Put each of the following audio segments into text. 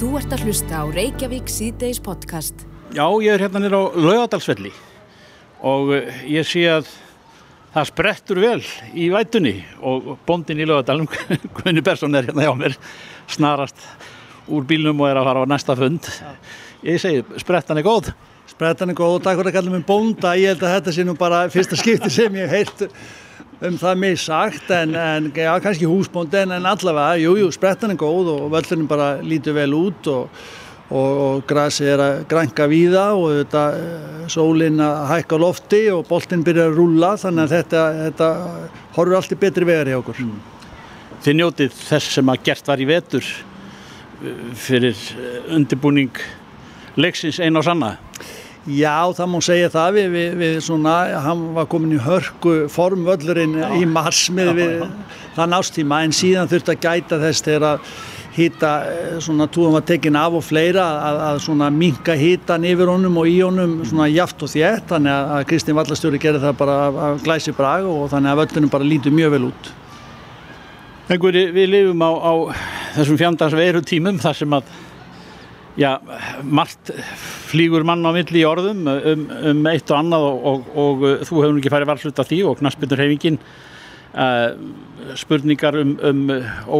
Þú ert að hlusta á Reykjavík síðdeis podcast. Já, ég er hérna nýra á Laugadalsvelli og eh, ég sé að það sprettur vel í vætunni og bóndin í Laugadalum, Gunni Bersson er hérna hjá mér, snarast úr bílnum og er að fara á næsta fund. Ég segi, sprettan er góð. Sprettan er góð og takk fyrir að kalla mig bónda. Ég held að þetta sé nú bara fyrsta skipti sem ég heilt um það mig sagt en, en já, kannski húsbóndi en, en allavega, jújú, jú, sprettan er góð og völlurinn bara lítur vel út og, og, og grasi er að grænka víða og þetta sólinn að hækka lofti og boltinn byrjar að rúla þannig að þetta, þetta horfur allt í betri vegar hjá okkur. Þið njótið þess sem að gert var í vetur fyrir undirbúning leiksins einn á sanna? Já, það má segja það við, við, við svona, hann var komin í hörku formvöllurinn já. í mars með við þann ástíma en síðan þurfti að gæta þess þegar að hýta, svona túðum var tekin af og fleira að, að svona minka hýtan yfir honum og í honum svona jaft og þétt, þannig að, að Kristinn Vallastjóri gerði það bara af glæsi brag og þannig að völlunum bara lítur mjög vel út. Þegar við lifum á, á þessum fjandars veru tímum þar sem að já, margt flýgur mann á milli í orðum um, um eitt og annað og, og, og, og þú hefur ekki farið valslut af því og knaspindur hefingin uh, spurningar um, um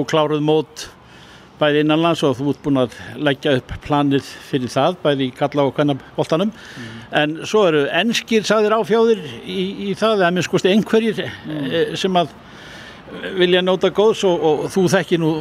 ókláruð mót bæði innanlands og þú ert búin að leggja upp planið fyrir það bæði í kalla og hvernig voltanum mm. en svo eru ennskir sagðir áfjóðir í, í það eða minn skoðst einhverjir mm. sem að vilja nota góðs og þú þekki nú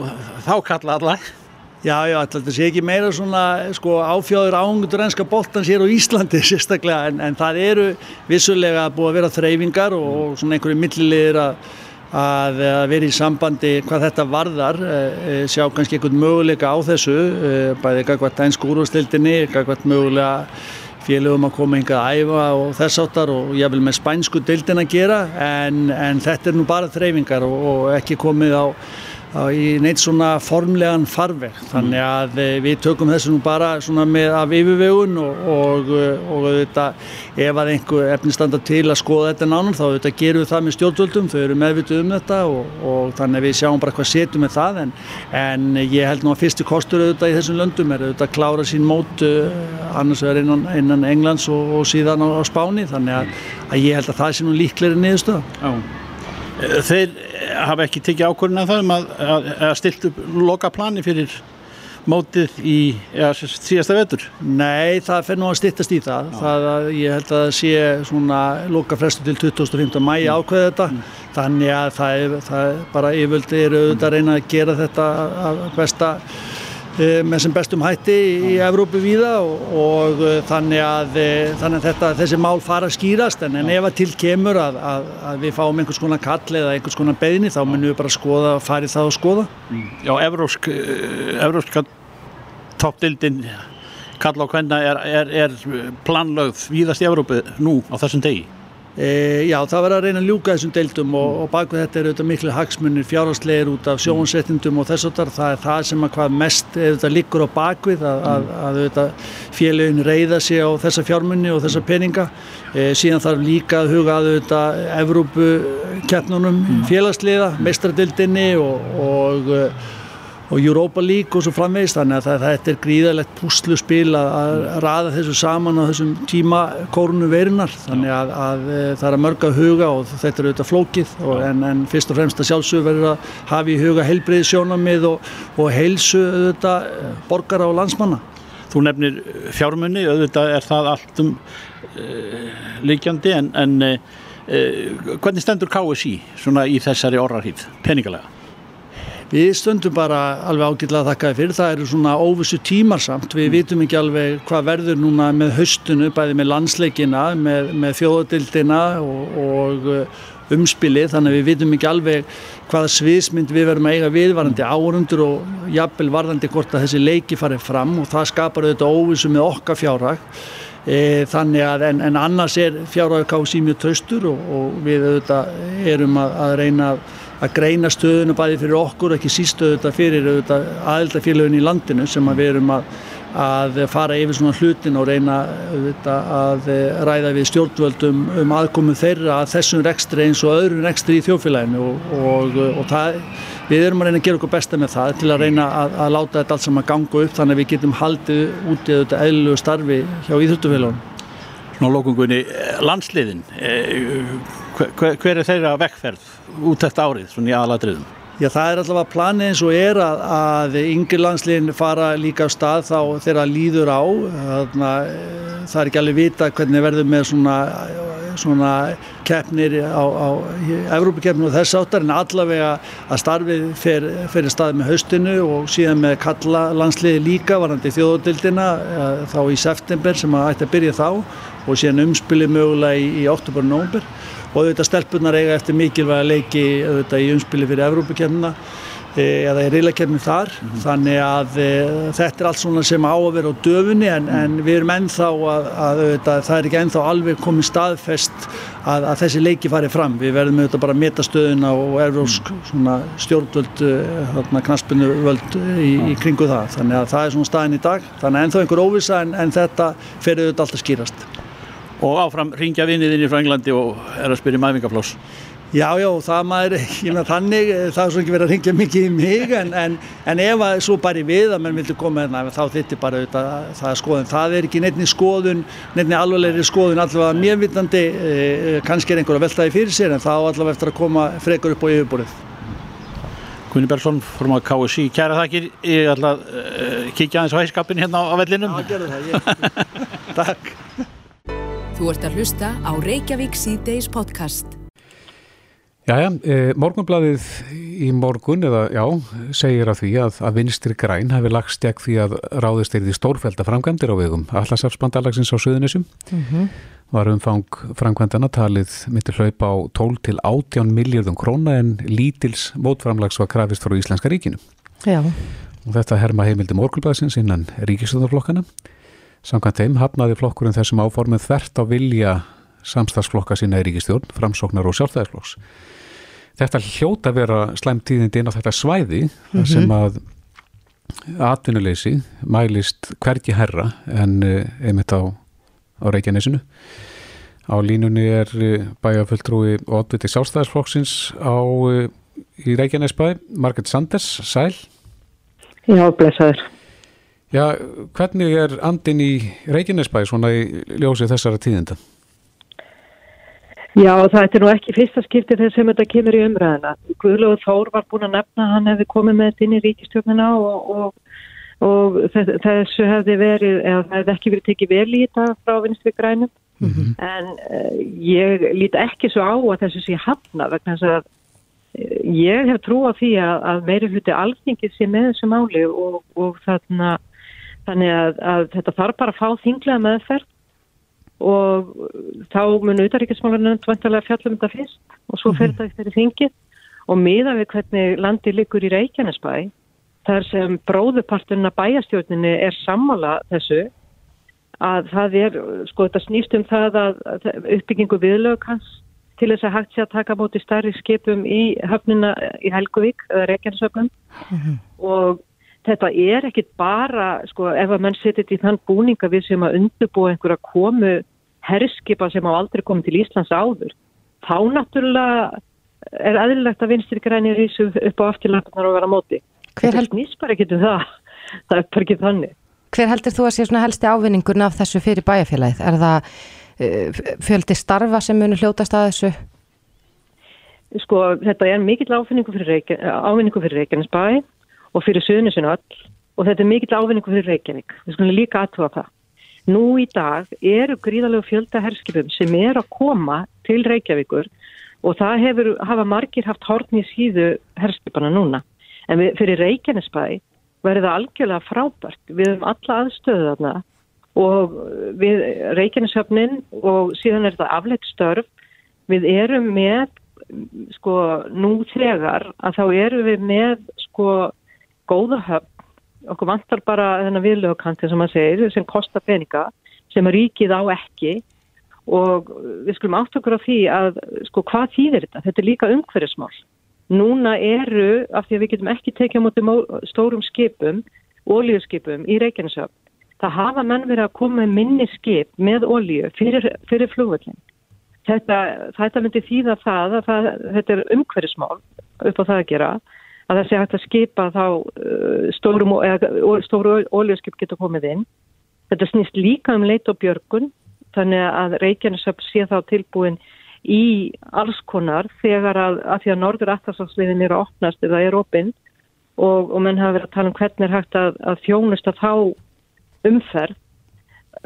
þá kalla allar Já, já, þetta sé ekki meira svona sko, áfjáður ángundur ennska boltans hér á Íslandi sérstaklega en, en það eru vissulega búið að vera þreyfingar og, og svona einhverju millilegir að, að, að vera í sambandi hvað þetta varðar, e, sjá kannski einhvern möguleika á þessu, e, bæði eitthvað einsku úrvastildinni, eitthvað mögulega félögum að koma hingað að æfa og þess áttar og ég vil með spænsku dildin að gera en, en þetta er nú bara þreyfingar og, og ekki komið á í neitt svona formlegan farveg. Þannig að eh, við tökum þessu nú bara svona með af yfirvegun og, og, eh, og þetta ef að einhver efni standa til að skoða þetta nánan þá þetta gerum við það með stjórnvöldum þau eru meðvituð um þetta og, og þannig að við sjáum bara hvað setjum með það. En, en ég held nú að fyrstu kostur auðvitað í þessum löndum er auðvitað að klára sín mót uh, annars vegar innan, innan Englands og síðan á, á Spáni. Þannig að, að ég held að það sé nú líklegri niðurstöða Þeir hafa ekki tekið ákvörðin að það um að, að, að stilt upp loka plani fyrir mótið í ja, síðasta vetur? Nei, það fer nú að stittast í það. það að, ég held að það sé svona loka frestu til 2015. mæi mm. ákveði þetta. Mm. Þannig að það er, það er bara yfirvöldi eru auðvitað að reyna að gera þetta að besta með sem bestum hætti í Evrópu víða og, og eh, þannig, að, eh, þannig að þetta, þessi mál fara að skýrast en, en ef að til kemur að, að, að við fáum einhvers konar kall eða einhvers konar beðni þá munum við bara skoða, farið það og skoða. Mm. Já, evrósk, evróska toppdildin kall á hvenna er, er, er planlögð víðast í Evrópu nú á þessum degi? E, já, það var að reyna að ljúka þessum deildum og, og bak við þetta eru auðvitað miklu hagsmunir fjárhagslegir út af sjónsettindum og þess að það er það sem að hvað mest auðvitað liggur á bakvið að, að, að auðvitað félagin reyða sig á þessa fjármunni og þessa peninga. E, síðan þarf líka að huga að auðvitað Evrópu keppnunum félagsliða, mestradildinni og, og og Europa League og svo framvegist þannig að þetta er gríðalegt púsluspil að, að raða þessu saman á þessum tíma kórunu verinar þannig að, að, e, það er að mörga huga og þetta er auðvitað flókið og, en, en fyrst og fremst að sjálfsögur verður að hafa í huga heilbreyði sjónamið og, og heilsu auðvitað borgara og landsmanna. Þú nefnir fjármunni, auðvitað er það allt um uh, líkjandi en, en uh, hvernig stendur KSI svona í þessari orrarhýð, peningalega? Við stöndum bara alveg ágætilega að þakka fyrir. Það eru svona óvissu tímarsamt. Við vitum ekki alveg hvað verður núna með höstunu, bæði með landsleikina, með, með þjóðadildina og, og uh, umspilið. Þannig að við vitum ekki alveg hvaða sviðsmynd við verum að eiga viðvarandi árundur og jafnvel varðandi hvort að þessi leiki farið fram og það skapar auðvitað óvissu með okkar fjárhag. E, þannig að en, en annars er fjárhag kási mjög traustur og, og við auðvitað erum að, að reyna að að greina stöðuna bæði fyrir okkur og ekki sístöðu þetta fyrir aðeldafélagin í landinu sem að við erum að að fara yfir svona hlutin og reyna að ræða við stjórnvöldum um aðkomu þeirra að þessum rekstri eins og öðrum rekstri í þjófélaginu og, og, og það, við erum að reyna að gera okkur besta með það til að reyna að, að láta þetta allt saman ganga upp þannig að við getum haldið út í þetta eðlulegu starfi hjá íþjóttufélagunum. Svona lókungunni, landsliðin, hver, hver er þeirra vekkferð út þetta árið, svona í aðalatriðum? Já, það er allavega planið eins og er að, að yngir landsliðin fara líka á stað þá þeirra líður á. Þarna, það er ekki alveg vita hvernig verður með svona, svona keppnir á, á Evrópakeppninu og þess áttar en allavega að starfið fer, fer stað með haustinu og síðan með kalla landsliði líka varandi þjóðodildina þá í september sem að ætti að byrja þá og síðan umspilið mögulega í, í oktober og nógumber og auðvitað stelpunar eiga eftir mikilvæga leiki auðvitað í umspili fyrir Evrópakefnina e, eða í reylakefnin þar mm -hmm. þannig að e, þetta er allt svona sem á að vera á döfunni en, mm. en við erum ennþá að, að auðvitað, það er ekki ennþá alveg komið staðfest að, að þessi leiki fari fram við verðum auðvitað bara að meta stöðuna og evrósk mm. stjórnvöld e, knaspinu völd í, í kringu það þannig að það er svona staðin í dag þannig að ennþá einhver óvisa en, en þetta fer auðvitað alltaf skýrast og áfram ringja vinniðinn í Franglandi og er að spyrja mæfingaflós Já, já, það maður, ég meina þannig, það er svo ekki verið að ringja mikið í mig en, en, en ef að svo bara við að mann vildi koma hérna, þá þittir bara auðvitað það er skoðun. Það er ekki nefni skoðun, nefni alveglegri skoðun allavega mérvitandi, eh, kannski er einhver að veltaði fyrir sér en þá allavega eftir að koma frekar upp á yfirbúrið. Gunni Bergson, fórum að KSI, kæra þakkir, ég ætla að uh, kíkja aðeins á hæskapin hérna á vellinum. Já, Þú ert að hlusta á Reykjavík C-Days podcast. Jæja, e, morgunbladið í morgun, eða já, segir að því að, að vinstri græn hafi lagst gegn því að ráðist er því stórfælda framkvæmdir á vegum. Allarsafsbandalagsins á Suðunisum mm -hmm. var umfang framkvæmdana talið myndir hlaupa á 12 til 18 miljardum króna en lítils mótframlags var krafist frá Íslenska ríkinu. Já. Og þetta herma heimildi morgunbladisins innan ríkistöðarflokkana. Samkvæmt þeim hafnaði flokkurinn þessum áformið þvert á vilja samstagsflokka sína í ríkistjórn, framsóknar og sjálfstæðisflokks. Þetta hljóta vera slæmt tíðindi inn á þetta svæði mm -hmm. sem að atvinnuleysi mælist hvergi herra en eh, einmitt á, á Reykjanesinu. Á línunni er eh, bæjafulltrúi og oddviti sjálfstæðisflokksins á, eh, í Reykjanesbæ, Marget Sanders, sæl. Já, blessaður. Já, hvernig er andin í Reykjanesbæ svona í ljósið þessara tíðinda? Já, það er nú ekki fyrsta skipti þess sem þetta kemur í umræðina. Guðlúður Þór var búin að nefna að hann hefði komið með þetta inn í ríkistjóknina og, og, og þessu hefði verið, eða það hefði ekki verið tekið vel í þetta frá vinstri grænum. Mm -hmm. En uh, ég líti ekki svo á að þessu sé hafna vegna þess að uh, ég hef trú á því að, að meiri hluti alþingið sé með þessu máli og, og þarna Þannig að, að þetta þarf bara að fá þinglega meðferð og þá mun auðaríkismálarinn tvantalega fjallum þetta fyrst og svo fer þetta eftir þingið. Og miða við hvernig landi likur í Reykjanesbæ þar sem bróðuparturinn að bæjastjórninni er sammála þessu að það er, sko þetta snýst um það að uppbyggingu viðlögkans til þess að hægt sé að taka móti starri skipum í höfnina í Helguvík eða Reykjanesöfnum. -hmm. og þetta er ekkit bara, sko, ef að menn setjum í þann búninga við sem að undurbúa einhverja komu herskipa sem á aldrei komið til Íslands áður. Þá náttúrulega er aðlilegt að vinstir grænir rísu upp á afturlandarnar og vera móti. Hver held... Þetta snýst bara ekki til það. Það er bara ekki þannig. Hver heldur þú að sé svona helsti ávinningurna af þessu fyrir bæjarfélagið? Er það uh, fjöldi starfa sem munir hljótast að þessu? Sko, þetta er mikill ávinningu fyrir, fyrir Reykjanesbæ og fyrir söðnisinu öll og þetta er mikill ávinningu fyrir Reykjavík. Við skulum líka aðtúa það. Nú í dag eru gríðalegu fjölda herskipum sem er að koma til Reykjavíkur og það hefur, hafa margir haft hortni í síðu herskipana núna. En við, fyrir Reykjanesbæ verður það algjörlega frábært. Við höfum alla aðstöðu þarna og við Reykjaneshöfnin og síðan er þetta afleitt störf. Við erum með, sko, nú þegar að þá erum við með, sko, góða höfn, okkur vantar bara þennan viðlögkanti sem maður segir sem kostar peninga, sem ríkið á ekki og við skulum átt okkur á því að sko hvað þýðir þetta? Þetta er líka umhverjasmál. Núna eru, af því að við getum ekki tekið á móti stórum skipum, ólíuskipum í Reykjanesöfn, það hafa menn verið að koma minni skip með olíu fyrir, fyrir flugvöldin. Þetta, þetta myndi þýða það að það, þetta er umhverfismál upp á það að gera að það sé hægt að skipa þá uh, stórum, stóru olíuskip getur komið inn. Þetta snýst líka um leit og björgun þannig að Reykjanesöp sé þá tilbúin í alls konar þegar að, að því að norður aftarsafsliðin eru að opnast eða er opinn og, og menn hafa verið að tala um hvernig er hægt að, að þjónusta þá umferð.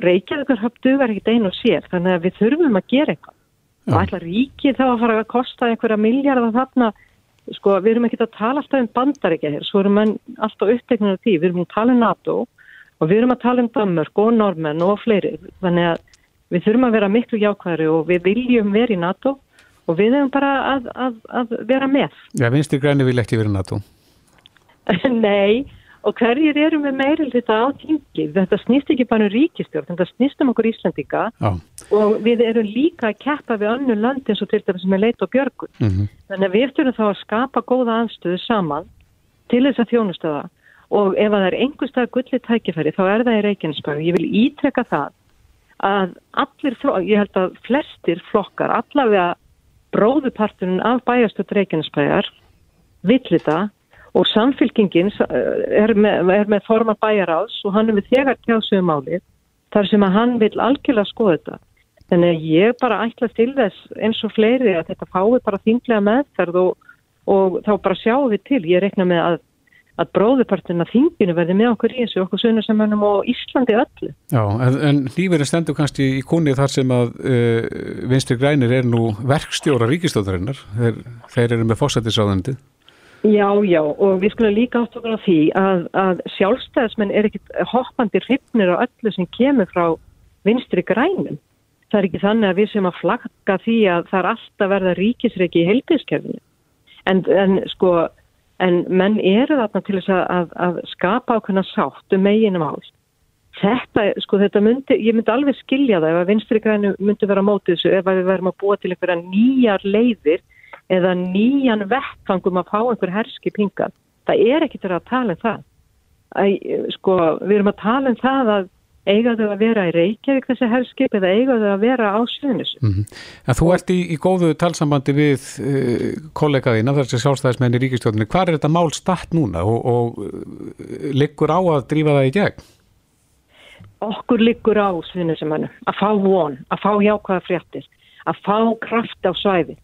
Reykjavíkur höfð dugar ekkert einu og sér þannig að við þurfum að gera eitthvað. Og ætla ríkið þá að fara að kosta einhverja miljardar þarna sko við erum ekki að tala alltaf um bandaríkja hér, svo erum við alltaf upptegnað af því, við erum að tala um NATO og við erum að tala um Danmark og Norrmenn og fleiri, þannig að við þurfum að vera miklu jákvæðri og við viljum vera í NATO og við hefum bara að, að, að vera með. Já, vinstir græni vil ekki vera í NATO. Nei, og hverjir eru með meiril þetta á tingi? Þetta snýst ekki bara um ríkistjórn, þetta snýst um okkur Íslandika Já. Og við erum líka að keppa við önnu land eins og til dæmis með leit og björgun. Mm -hmm. Þannig að við þurfum þá að skapa góða anstöðu saman til þess að þjónustöða og ef það er einhverstað gullið tækifæri þá er það í Reykjanesbæðu. Ég vil ítrekka það að allir, ég held að flestir flokkar, allavega bróðupartunum af bæjastöld Reykjanesbæjar vill þetta og samfylkingin er með, er með forma bæjaráðs og hann er við þegar tjásuðum álið þar sem að hann vil algjörlega skoða þetta. Þannig að ég bara ætla til þess eins og fleiri að þetta fái bara þinglega meðferð og, og þá bara sjáum við til. Ég rekna með að, að bróðupartina þinginu verði með okkur í þessu okkur sunnarsamannum og Íslandi öllu. Já, en, en nýverið stendur kannski í kunni þar sem að uh, vinstri grænir er nú verkstjóra ríkistóðarinnar. Þeir, þeir eru með fósættisáðandi. Já, já, og við skulum líka átt okkur á því að, að sjálfstæðismenn er ekkit hoppandi hrifnir á öllu sem kemur frá vinstri grænum. Það er ekki þannig að við sem að flagga því að það er alltaf verða ríkisreiki í heilbíðskerfinu. En, en sko, en menn eru þarna til þess að, að skapa ákveðna sátt um meginum áls. Þetta, sko, þetta myndi, ég myndi alveg skilja það ef að vinstri grænu myndi vera mótið þessu ef að við verðum að búa til einhverja nýjar leiðir eða nýjan vettfangum að fá einhver herskip hingað. Það er ekkert að tala um það. Æ, sko, við erum að tala um það að eiga þau að vera í Reykjavík þessi herskip eða eiga þau að vera á Sviðnissu. Mm -hmm. En þú ert í, í góðu talsambandi við uh, kollegaðina, þessi sjálfstæðismenn í ríkistjóðinni. Hvað er þetta mál start núna og, og uh, liggur á að drífa það í gegn? Okkur liggur á Sviðnissumannu að fá von, að fá jákvæða fréttir, að fá kraft á svæði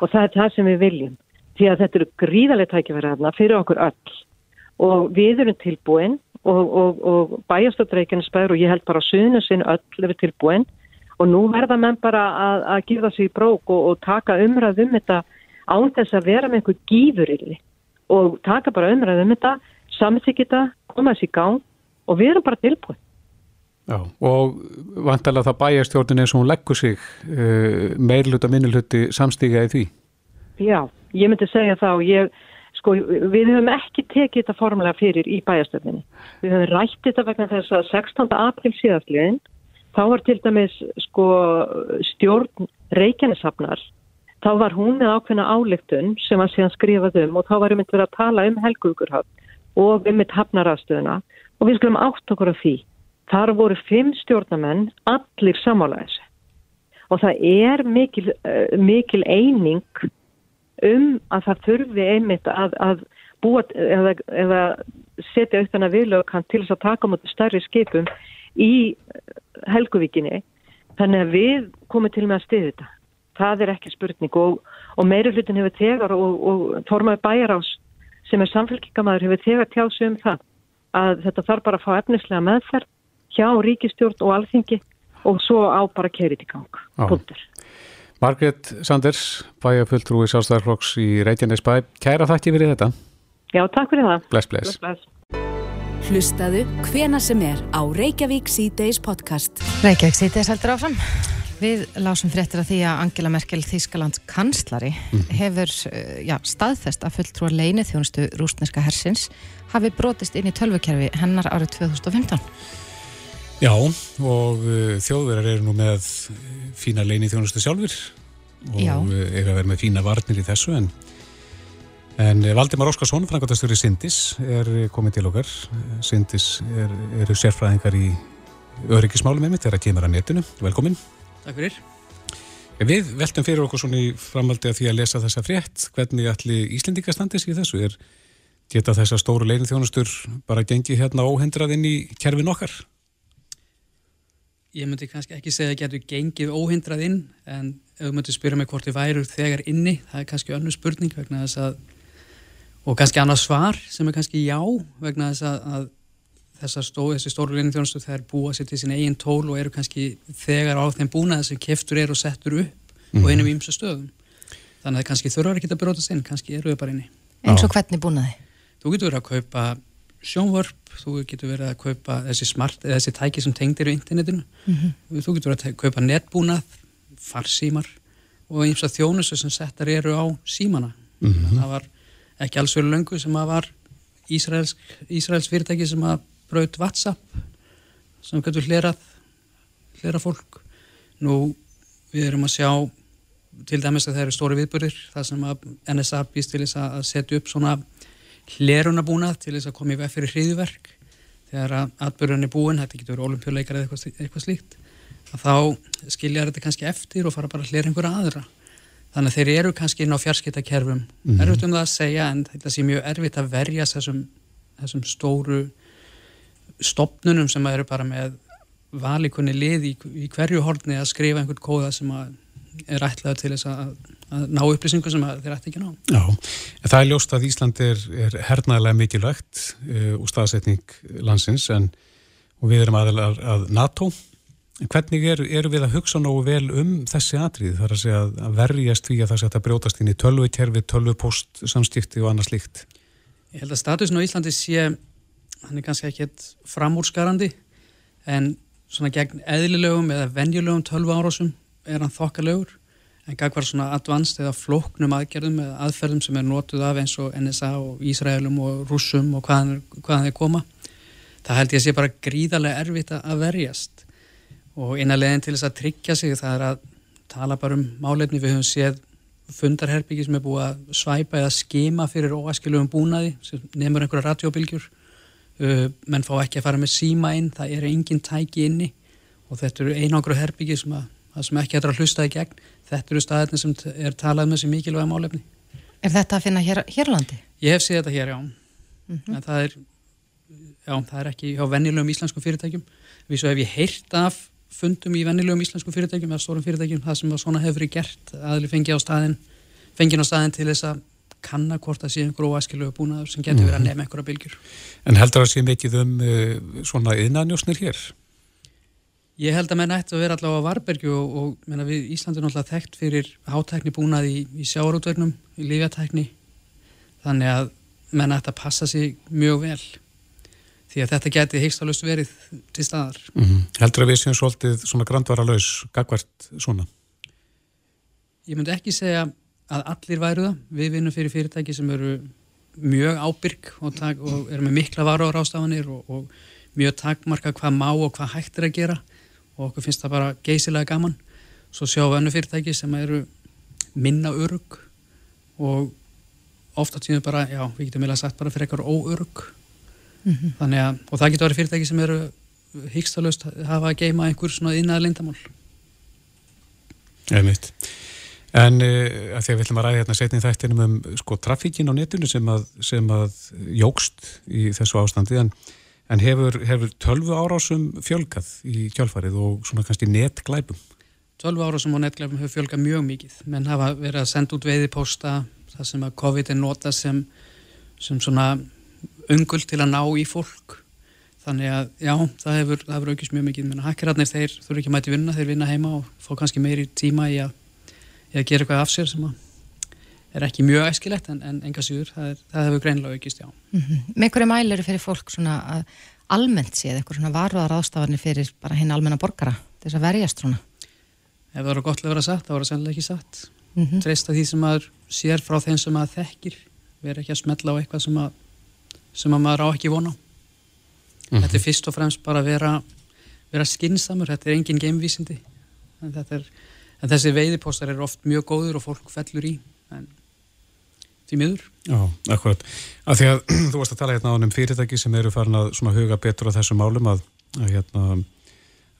og það er það sem við viljum því að þetta eru gríðarlega tækifæraðna fyrir okkur öll og við erum tilbúin og, og, og bæjastöldreikinnsbæður og ég held bara suðinu sinn öll er tilbúin. Og nú verða menn bara að, að gefa sér í brók og, og taka umræð um þetta án þess að vera með einhver gífurilli og taka bara umræð um þetta samþykja þetta, koma þessi í gang og við erum bara tilbúin. Já, og vantalega það bæjarstjórnin eins og hún leggur sig uh, meirluta minnuluti samstíga í því? Já, ég myndi segja þá, ég, sko, við höfum ekki tekið þetta formulega fyrir í bæjarstjórninni. Við höfum rætt þetta vegna þess að 16. april síðastliðin, þá var til dæmis sko, stjórn Reykjanesafnar, þá var hún með ákveðna álygtun sem að síðan skrifað um og þá varum við að tala um helguðukurhafn og um mitt hafnarastöðuna og við skulum átt okkur af því Þar voru fimm stjórnamenn allir samálaðis og það er mikil, uh, mikil eining um að það þurfi einmitt að, að búa eða, eða setja auðvitað viðlökan til þess að taka mútið stærri skipum í Helguvíkinni þannig að við komum til með að stiða þetta. Það er ekki spurning og, og meiri hlutin hefur tegar og, og Þormaður Bæjarás sem er samfélkingamæður hefur tegar tjásu um það að þetta þarf bara að fá efnislega meðferð hjá ríkistjórn og alþingi og svo á bara kerið í gang. Puntur. Margret Sanders, bæjarfulltrúi sjálfstæðarflokks í Reykjanesbæ. Kæra þakki fyrir þetta. Já, takk fyrir það. Bless, bless. bless, bless. Hlustaðu hvena sem er á Reykjavík C-Days podcast. Reykjavík C-Days heldur áfram. Við lásum fréttir að því að Angela Merkel Þískaland kanslari mm. hefur eh, já, staðfest að fulltrúar leini þjónustu rúsneska hersins hafi brotist inn í tölvukerfi hennar árið 2015. Já, og uh, þjóðverðar eru nú með fína leini þjónustu sjálfur og Já. Uh, eiga að vera með fína varnir í þessu en, en Valdimar Óskarsson, frangatastur í Sindis, er komið til okkar. Sindis er, eru sérfræðingar í öryggismálum einmitt þegar að kemur að netinu. Velkomin. Takk fyrir. Við veltum fyrir okkur svona í framaldi að því að lesa þessa frétt. Hvernig allir Íslendinga standis í þessu? Er geta þessar stóru leinin þjónustur bara gengið hérna óhendrað inn í kerfin okkar? Ég myndi kannski ekki segja að getur gengið óhendrað inn en ef þú myndi spyrja mig hvort þið væru þegar inni, það er kannski önnu spurning vegna þess að og kannski annað svar sem er kannski já vegna þess að, að þessar stó, þessi stóru leinin þjónustu þær búa sér til sín eigin tól og eru kannski þegar á þeim búna þessi keftur er og settur upp mm -hmm. og einum ímsa stöðum þannig að kannski þurfar ekki að brótast inn kannski eru þau bara inni eins og hvernig búnaði? Þú getur verið að kaupa sjónvörp, þú getur verið að kaupa þessi smart, þessi tæki sem tengdir í internetinu, mm -hmm. þú getur verið að kaupa netbúnað, farsímar og eins og þjónusu sem settar eru á símana mm -hmm. það var ekki alls fyrir löngu sem að var Ísraels, Ísraels fyrirtæki sem að braut WhatsApp sem getur hlerað hlera fólk nú við erum að sjá til dæmis að það eru stóri viðbúrir það sem að NSA býst til þess að setja upp svona hlerunabúnað til þess að koma í veg fyrir hriðverk þegar að atbyrjun er búin, þetta getur olimpíuleikar eða eitthvað, eitthvað slíkt að þá skilja þetta kannski eftir og fara bara að hlera einhverja aðra. Þannig að þeir eru kannski inn á fjarskiptakerfum. Mm -hmm. erfitt um það að segja en þetta sé mjög erfitt að verja þessum, þessum stóru stopnunum sem eru bara með valikunni lið í, í hverju horni að skrifa einhvern kóða sem er ætlaður til þess að, að ná upplýsingu sem þeir ætti ekki ná. Já, en það er ljóst að Ísland er, er hernaðilega mikilvægt uh, úr staðsetning landsins en við erum aðeins að NATO Hvernig eru er við að hugsa nógu vel um þessi atrið þar að segja að verjast því að það setja brjótast inn í tölvukerfi, tölvupost, samstíkti og annað slíkt? Ég held að statusin á Íslandi sé, hann er kannski ekkert framúrskarandi en svona gegn eðlilegum eða venjulegum tölvu árásum er hann þokkalögur en gagvar svona advanced eða flóknum aðgerðum eða aðferðum sem er notuð af eins og NSA og Ísraelum og Rúsum og hvaðan, hvaðan þeir koma. Það held ég að sé bara gríðarlega erfitt að verjast. Og eina leginn til þess að tryggja sig það er að tala bara um málefni. Við höfum séð fundarherbyggi sem er búið að svæpa eða skima fyrir óæskilugum búnaði sem nefnur einhverja radiobilgjur uh, menn fá ekki að fara með síma inn það eru engin tæki inni og þetta eru einangru herbyggi sem, að, sem ekki hættir að hlusta í gegn þetta eru staðirni sem er talað með um sem mikilvæga málefni Er þetta að finna hér, hérlandi? Ég hef séð þetta hér, já mm -hmm. en það er já, það er ekki hjá vennilegum íslenskum fyrirtækjum við svo hef ég heyrt af fundum í vennilegum íslenskum fyrirtækjum eða stórum fyrirtækjum, það sem svona hefur verið gert aðli fengi á staðin fengin á staðin til þess að kanna hvort það sé einhver óæskilugu búnaður sem getur verið að mhm. nefna einhverja bylgjur. En heldur það að sé mikið um uh, svona yðnanjósnir hér? Ég held að menn ætti að vera allavega á Varbergju og, og menna, við Íslandi er náttúrulega þekkt fyrir hátækni búnað í, í sjáarútvernum, í lífjatækni þannig að menn ætti að passa sig mjög vel því að þetta geti heikstálust verið til staðar. Mm -hmm. Heldur að við séum svolítið svona grandvara laus, gagvert svona? Ég myndi ekki segja að allir væru það. Við vinnum fyrir fyrirtæki sem eru mjög ábyrg og, og eru með mikla varu á rástafanir og, og mjög takmarka hvað má og hvað hægt er að gera og okkur finnst það bara geysilega gaman. Svo sjáum við önnu fyrirtæki sem eru minna örug og ofta tíðum bara, já, við getum meila sagt bara fyrir eitthvað óörug mm -hmm. þannig að, og það getur verið fyrirtæki sem eru hyggstalaust hafa að geima einhver svona innað lindamál Eða mitt En uh, að því að við ætlum að ræða hérna setni þættinum um sko trafíkin á netinu sem að, sem að jógst í þessu ástandi en, en hefur, hefur tölvu árásum fjölgað í kjálfarið og svona kannski netglæpum? Tölvu árásum og netglæpum hefur fjölgað mjög mikið. Menn hafa verið að senda út veiðiposta það sem að COVID er nota sem, sem svona ungul til að ná í fólk. Þannig að já, það hefur, það hefur aukist mjög mikið, menn að hakkerarnir þeir þurfi ekki að mæti vinna, þeir vinna heima og fá kannski meiri tíma í að, í að gera eitthvað af sér sem er ekki mjög æskilegt en, en enga síður það, er, það hefur greinlega aukist, já mm -hmm. Með hverju mæl eru fyrir fólk svona að almennt séð, eitthvað svona varðar ástafarnir fyrir bara hinn almenna borgara þess að verjast svona? Ef það voru gott að vera satt, það voru sennilega ekki satt mm -hmm. treysta því sem maður sér frá þeim sem maður þekkir, vera ekki að smetla á eitthvað sem að sem að maður á ekki vona mm -hmm. þetta er fyrst og fremst bara að vera, vera skinsamur, þetta er engin geimvísindi en, er, en þessi veiðipostar er oft mjög góður og fólk fellur í en því miður Já, akkurat, af því að þú varst að tala hérna á um fyrirtæki sem eru farin að huga betur á þessum málum að, að hérna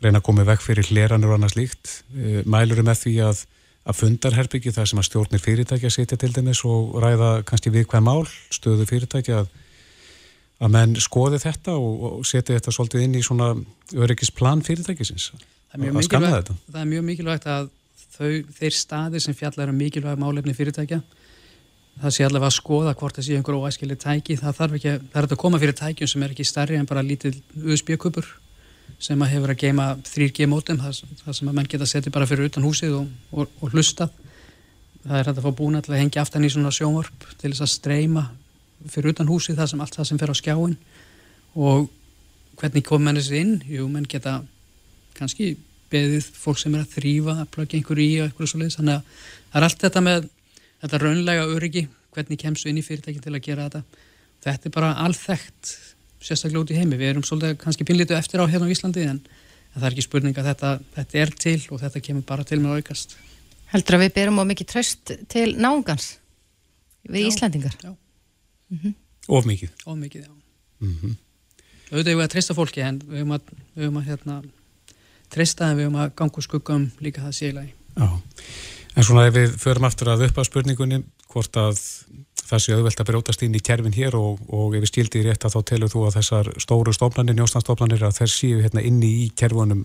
reyna að koma vekk fyrir hleranur og annars líkt. Uh, mælur með því að, að fundarherbyggi þar sem að stjórnir fyrirtækja setja til dæmis og ræða kannski við hvað mál stöðu fyrirtækja að, að menn skoði þetta og, og setja þetta svolítið inn í svona öryggisplan fyrirtækisins. Það er mjög mikilvægt, það er mjög mikilvægt að þau, þeir staði sem fjallar um mikilvæg málefni fyrirtækja það sé allavega að skoða hvort það sé einhver óæskileg tæki, það þarf ekki, það er að koma fyrir tækjum sem er ekki starri en bara lítið USB-kubur sem að hefur að geima 3G mótum, það, það sem að menn geta setið bara fyrir utan húsið og, og, og hlusta það er að fá búin að hengja aftan í svona sjónvarp til þess að streyma fyrir utan húsið það sem allt það sem fer á skjáin og hvernig kom menn þessi inn? Jú, menn geta kannski beðið fólk sem er að þrýfa að plöggja einhverju í og eitthvað svo leiðis, þannig að það er allt þetta með þetta raunlega öryggi, hvernig kemstu inn í fyrirtækin til að gera þetta. Þetta er bara alþægt sérstaklega út í heimi, við erum svolítið kannski pinlítið eftir á hérna á Íslandi en, en það er ekki spurning að þetta, þetta er til og þetta kemur bara til með aukast. Heldur að við berum á mikið tröst til náungans við já, Íslandingar já. Mm -hmm. Of mikið. Of mikið, já. Mm -hmm. auðvitað við að treysta fólki en við höfum að, við höfum að hérna, treysta en við höfum að ganga skuggum líka það sélega Já En svona ef við förum aftur að upp á spurningunni hvort að það sé auðvelt að brjótast inn í kerfin hér og, og ef við skildi í rétt að þá telur þú að þessar stóru stofnanir, njóstanstofnanir að þess séu hérna inni í kerfunum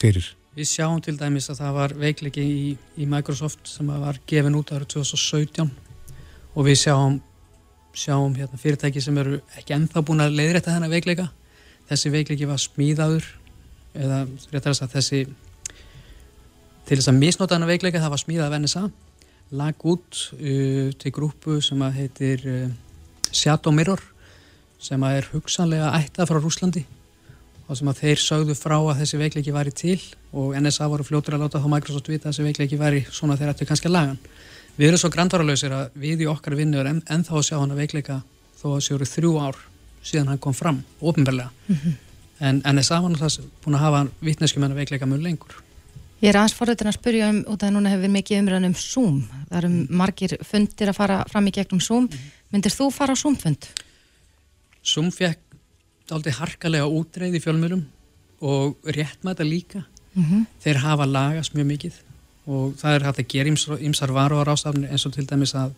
fyrir. Við sjáum til dæmis að það var veikleiki í, í Microsoft sem var gefin út árið 2017 og við sjáum, sjáum hérna, fyrirtæki sem eru ekki ennþá búin að leiðrætta þennan veikleika. Þessi veikleiki var smíðaður eða réttar að þessi til þess að misnóta hana veikleika það var smíðað af NSA lag út uh, til grúpu sem að heitir uh, Shadow Mirror sem að er hugsanlega ættað frá Rúslandi og sem að þeir sögðu frá að þessi veikleiki væri til og NSA voru fljótur að láta þá Microsoft vita að þessi veikleiki væri svona þeir ættu kannski að lagan við erum svo grandvaralösir að við í okkar vinnu er ennþá að sjá hana veikleika þó að þessi voru þrjú ár síðan hann kom fram, ofinbarlega mm -hmm. En NSA var náttúrulega búin að hafa vittneskjum en að veikleika mjög lengur Ég er aðeins forröðin að spyrja um, út af núna hefur mikið umræðan um Zoom. Það eru margir fundir að fara fram í gegnum Zoom. Myndir þú fara á Zoom-fund? Zoom fekk aldrei harkalega útreið í fjölmjölum og rétt með þetta líka. Mm -hmm. Þeir hafa lagast mjög mikið og það er hægt að gera ymsar varuar ástafni eins og til dæmis að,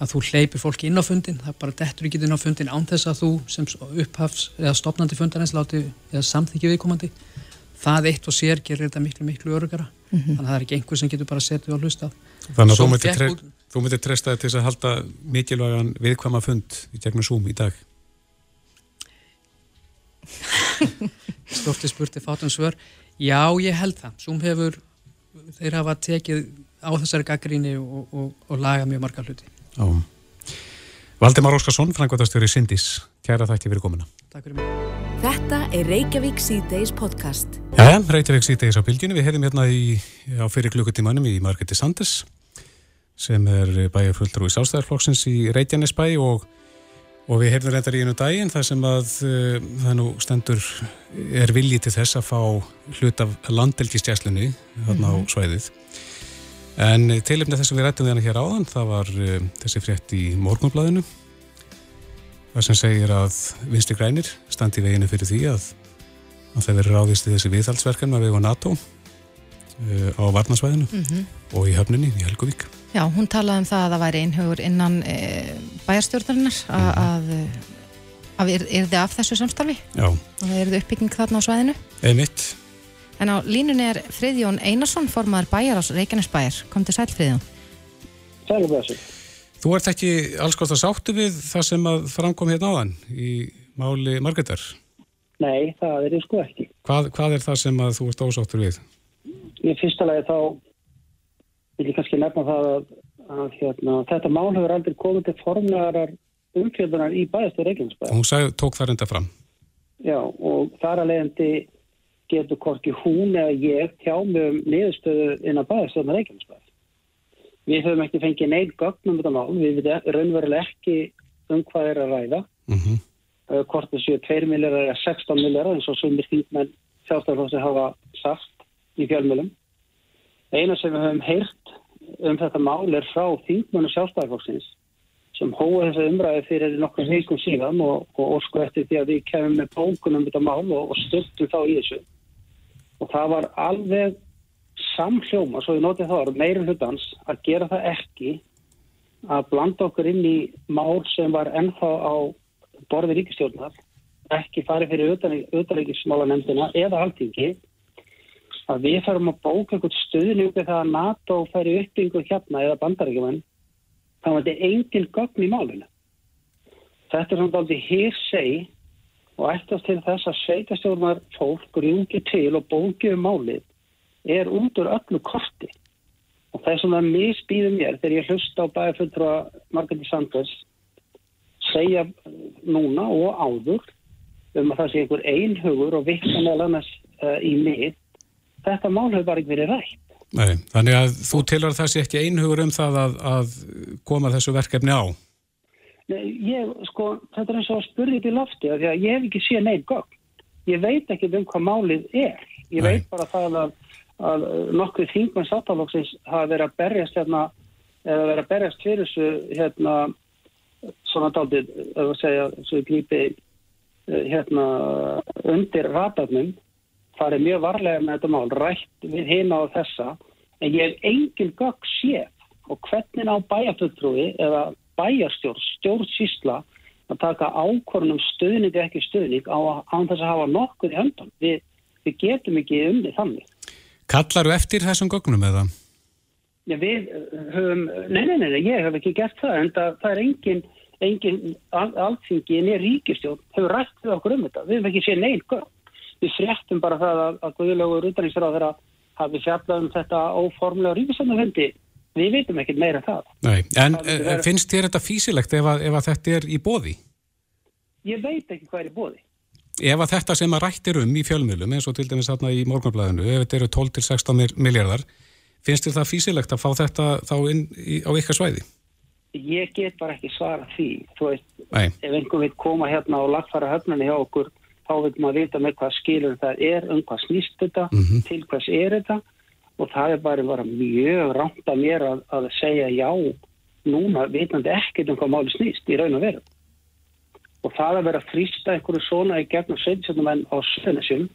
að þú hleypir fólki inn á fundin. Það bara dettur ekki inn á fundin án þess að þú sem upphafs eða stopnandi fundarins láti eða samþykja viðkomandi. Það eitt og sér gerir þetta miklu miklu örugara mm -hmm. þannig að það er ekki einhver sem getur bara setið og hlusta Þannig að þú myndir, tre út... þú myndir treysta til að halda mikilvægan viðkvæma fund í gegnum Zoom í dag. Storti spurti fátum svör. Já, ég held það. Zoom hefur, þeir hafa tekið á þessari gaggríni og, og, og laga mjög marga hluti Já. Valdimar Óskarsson, frangværtastur í Sindis Kæra þætti fyrir komuna Takk fyrir mig Þetta er Reykjavík C-Days podcast. Já, Reykjavík C-Days á bylgjunni. Við hefðum hérna í, á fyrir klukkutímanum í Margeti Sanders sem er bæjarfulltrú í Sástæðarflokksins í Reykjanesbæ og, og við hefðum reyndar í einu daginn þar sem að uh, það nú stendur er viljið til þess að fá hlut af landelgistjæslunni þarna mm -hmm. á mhm. svæðið. En tilipnið þess að við rættum hana hér áðan, það var uh, þessi frétt í morgunblæðinu það sem segir að vinstri grænir standi veginu fyrir því að, að það veri ráðist í þessi viðhaldsverkan með vegu NATO uh, á varnasvæðinu mm -hmm. og í höfninni í Helgovík. Já, hún talaði um það að það væri einhugur innan e, bæjarstjórnarinnar mm -hmm. að, að er, er þið af þessu samstarfi Já. og er þið uppbygging þarna á svæðinu. Einmitt. En á línunni er Friðjón Einarsson, formadur bæjar á Reykjanesbæjar. Kom til sæl Friðjón. Sæl og þessu. Þú ert ekki alls gott að sáttu við það sem að framkom hérna áðan í máli Margetar? Nei, það er ég sko ekki. Hvað, hvað er það sem að þú ert ósáttur við? Í fyrsta lagi þá vil ég kannski nefna það að, að hérna, þetta mál hefur aldrei komið til formlegarar umfjöldunar í bæðastu Reykjanesbæð. Hún sagði, tók það reynda fram? Já, og þar að leiðandi getur hvorki hún eða ég tjá mig um niðurstöðu inn á bæðastu Reykjanesbæð. Við höfum ekki fengið neitt gögnum þetta mál, við veitum raunveruleg ekki um hvað er að ræða. Mm -hmm. uh, hvort þessu 2 miljardar eða 16 miljardar eins og sumir þýndmenn sjálfstæðarflósi hafa sagt í fjölmjölum. Eina sem við höfum heyrt um þetta mál er frá þýndmennu sjálfstæðarflóksins sem hóa þessu umræði fyrir nokkur heikum síðan og, og ósku eftir því að við kemum með bókunum þetta mál og, og stöldum þá í þessu. Og það var alveg samhljóma, svo ég noti það orð, meirinn hlutans að gera það ekki að blanda okkur inn í mál sem var ennþá á borði ríkistjórnar, ekki farið fyrir auðaríkismálanemndina eða alltingi, að við farum að bóka eitthvað stuðning við það að NATO færi uppbyggu hérna eða bandaríkjumenn, þá er þetta engin gögn í málinu. Þetta er svona aldrei hérseg og eftir til þess að sveitastjórnar fólk rjungi til og bóki um málið er úr öllu korti. Og það er svona misbýðum mér þegar ég hlusta á bæjarfulltrúa Margreði Sanders segja núna og áður um að það sé einhver einhugur og vittan eða annars uh, í mið. Þetta mál hefur bara ekki verið rætt. Nei, þannig að þú tilhör það sé ekki einhugur um það að, að koma þessu verkefni á? Ég, sko, þetta er eins og að spurði þetta í lofti að því að ég hef ekki séð neitt gögn. Ég veit ekki um hvað málið er. Ég Nei. veit bara það að að nokkuð þingmenn sáttaflokksins hafa verið að berjast hérna, eða verið að berjast fyrir þessu hérna, svona daldið, að segja, svo glýpi eh, hérna undir ratarnum, farið mjög varlega með þetta mál, rætt við heima á þessa, en ég hef engin gögg séð og hvernig á bæjarfulltrúi eða bæjarstjórn, stjórnsísla að taka ákvörnum stöðning ekki stöðning á, á þess að hafa nokkur í höndan. Við, við getum ekki um því þannig. Kallaru eftir þessum gögnum eða? Já, við höfum, nei, nei, nei, ég hef ekki gert það, en það, það er engin, engin alltingi en ég ríkistjón hefur rætt við okkur um þetta. Við hefum ekki séð neil gögn. Við fréttum bara það að, að Guðilögur útæringsráð þeirra hafi fjallað um þetta óformlega ríkistjónuhundi. Við veitum ekkert meira það. Nei, en það vera... Eh, finnst þér þetta físilegt ef, að, ef að þetta er í bóði? Ég veit ekki hvað er í bóði ef að þetta sem að rættir um í fjölmjölum eins og til dæmis þarna í morgunblæðinu ef þetta eru 12-16 miljardar finnst þér það físilegt að fá þetta þá inn í, á ykkar svæði? Ég get bara ekki svara því þú veist, Nei. ef einhver vil koma hérna og lagfara höfnunni hjá okkur þá vil maður vita með hvað skilur það er um hvað snýst þetta, mm -hmm. til hvers er þetta og það er bara, bara mjög rámt að mér að, að segja já núna vitandi ekkert um hvað máli snýst í raun og veru. Og það að vera að frýsta einhverju svona í gegnum sveitisöndum á söðunisjum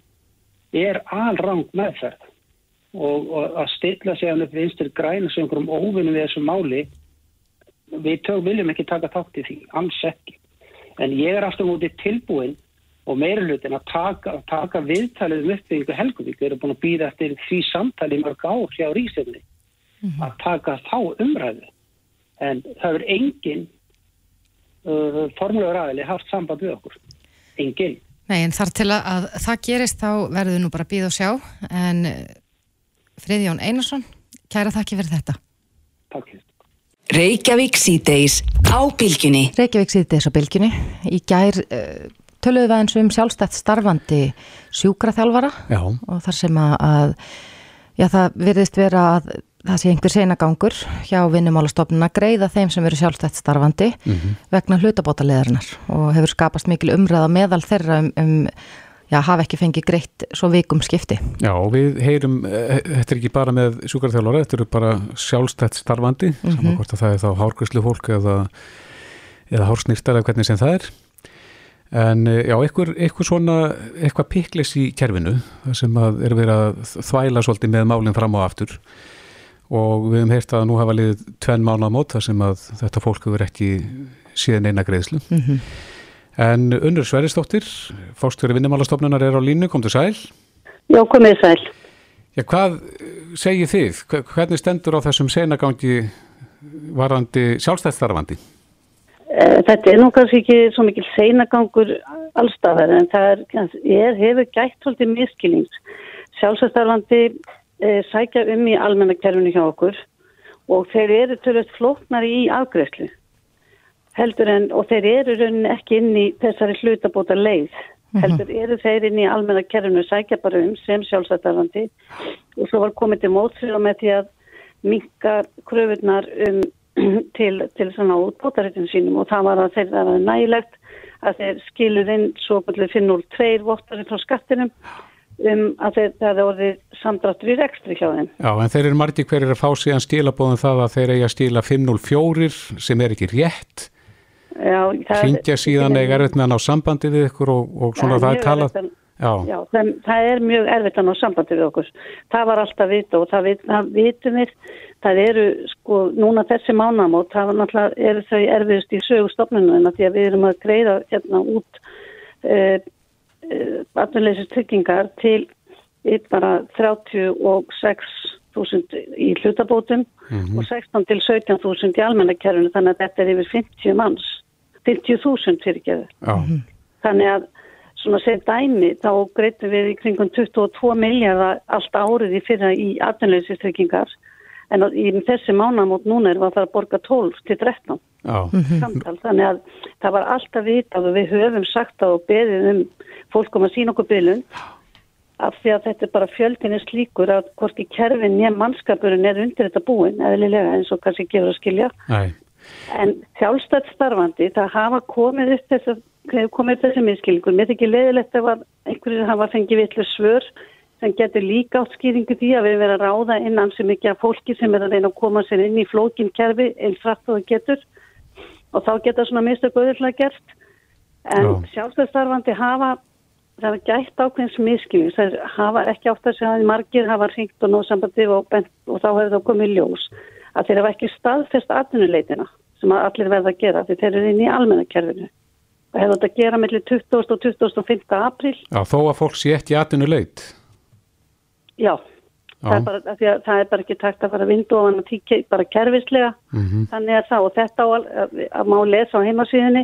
er alrang meðferð. Og, og að stilla sig hann upp vinstir græna sem einhverjum óvinnum við þessu máli við tök, viljum ekki taka þátt í því, alls ekki. En ég er aftur mútið tilbúin og meirulutin að taka, taka viðtalið um uppbyggingu Helgavík við erum búin að býða eftir því samtali mörg ár hjá Rísefni mm -hmm. að taka þá umræðu en það er enginn uh, formulegur aðili haft samband við okkur. Engin. Nei, en þar til að, að það gerist þá verður nú bara býð og sjá en uh, Friðjón Einarsson kæra þakki fyrir þetta. Takk fyrir. Reykjavík síðdeis á bylginni. Reykjavík síðdeis á bylginni. Í gær uh, töluðu við eins um sjálfstætt starfandi sjúkraþjálfara Já. og þar sem að, að já, það virðist vera að það sé einhver seinagangur hjá vinnumálastofnun að greiða þeim sem eru sjálfstætt starfandi mm -hmm. vegna hlutabótaleðarinnar og hefur skapast mikil umræða meðal þeirra um, um já, hafa ekki fengið greitt svo vikum skipti. Já, og við heyrum, eh, þetta er ekki bara með sjúkarþjálfara, þetta eru bara sjálfstætt starfandi, mm -hmm. saman hvort að það er þá hárgræslu fólk eða, eða hársnýrtar eða hvernig sem það er. En eh, já, eitthvað, eitthvað svona, eitthvað piklis í kerfinu sem að er verið að þvæla svolítið með málinn fram á aftur og við hefum heyrt að nú hafa liðið tvenn mánu á mót þar sem að þetta fólk hefur ekki síðan eina greiðslu mm -hmm. en Unnur Sveristóttir fórstjóri vinnumálastofnunar er á línu, kom til sæl Já, komið sæl Já, hvað segir þið? Hvernig stendur á þessum senagangi varandi sjálfstæðstarfandi? Eh, þetta er nú kannski ekki svo mikil seinagangur allstafar en það er, er hefur gætt svolítið miskilings sjálfstæðstarfandi e, sækja um í almennakerfinu hjá okkur og þeir eru törðast flóknar í afgreifslu heldur en og þeir eru rauninni ekki inn í þessari hlutabóta leið mhm. heldur eru þeir inn í almennakerfinu sækja bara um sem sjálfsættarandi og svo var komið til mótsrið með því að minka kröfunar um, til, til svona útbótaréttinu sínum og það var að þeir það var nægilegt að þeir skilur inn svo kvöldur 503 vottarinn frá skattinum um að það er orðið samdráttur í rekstri hjá þeim. Já, en þeir eru margir hverjir að fá síðan stílabóðum það að þeir eiga stíla 504 sem er ekki rétt. Já, það Hringja síðan eiga erfitt með hann á sambandi við ykkur og, og svona já, það er talað. Já. Já, það, það er mjög erfitt að ná sambandi við okkur. Það var alltaf vita og það, vit, það vitum við. Það eru, sko, núna þessi mánamót, það var náttúrulega, eru þau erfiðust í sögustofnunum því að við erum að greiða hérna út uh, uh, atvinnuleysist tryggingar til bara 36.000 í hlutabótum Mhm. og 16 til 17.000 í almennakerfinu þannig að þetta er yfir 50 manns 50.000 fyrirgeðu Já. þannig að svona sem dæmi þá greitum við í kringum 22 miljardar allt árið í fyrra í atvinnuleysistrygginggar en á- í þessi mánamót núna erum við að fara að borga 12 til 13 Já. samtal, þannig að það var alltaf vitað og við höfum sagt það og beðið um fólk um að sína okkur bylun af því að þetta er bara fjöldinni slíkur að hvorki kerfin nefn mannskapurinn er undir þetta búin eðlilega eins og kannski gefur að skilja. Nei. en sjálfstætt starfandi það hafa komið upp þess komið upp þessi miskilningur, mér þykir leiðilegt ef að einhverjir hafa fengið vitlu svör sem getur líka átt skýringu því að við verðum að ráða innan sem ekki að fólki sem er að reyna að koma sér inn í flókin kerfi eins frætt og það getur og þá geta svona mistök auðvitað gert en sjálfstæðstarfandi hafa það hafa gætt ákveðins miskilning það hafa ekki átt að segja að margir hafa hringt og nóg sambandi og, bent, og þá hefur það komið ljós að þeir hafa ekki staðfest atvinnuleitina sem að allir verða að gera því þeir eru inn í almennakerfinu og hefur þetta að gera mellir 20. og 25. apríl Já, þó að fólk sé ekki atvinnu leit. Já. Það, er bara, að það er bara ekki takt að fara vindu ofan að tíkja bara kerfislega. Mhm. þannig að það og þetta á að, að, má lesa á heimasíðinni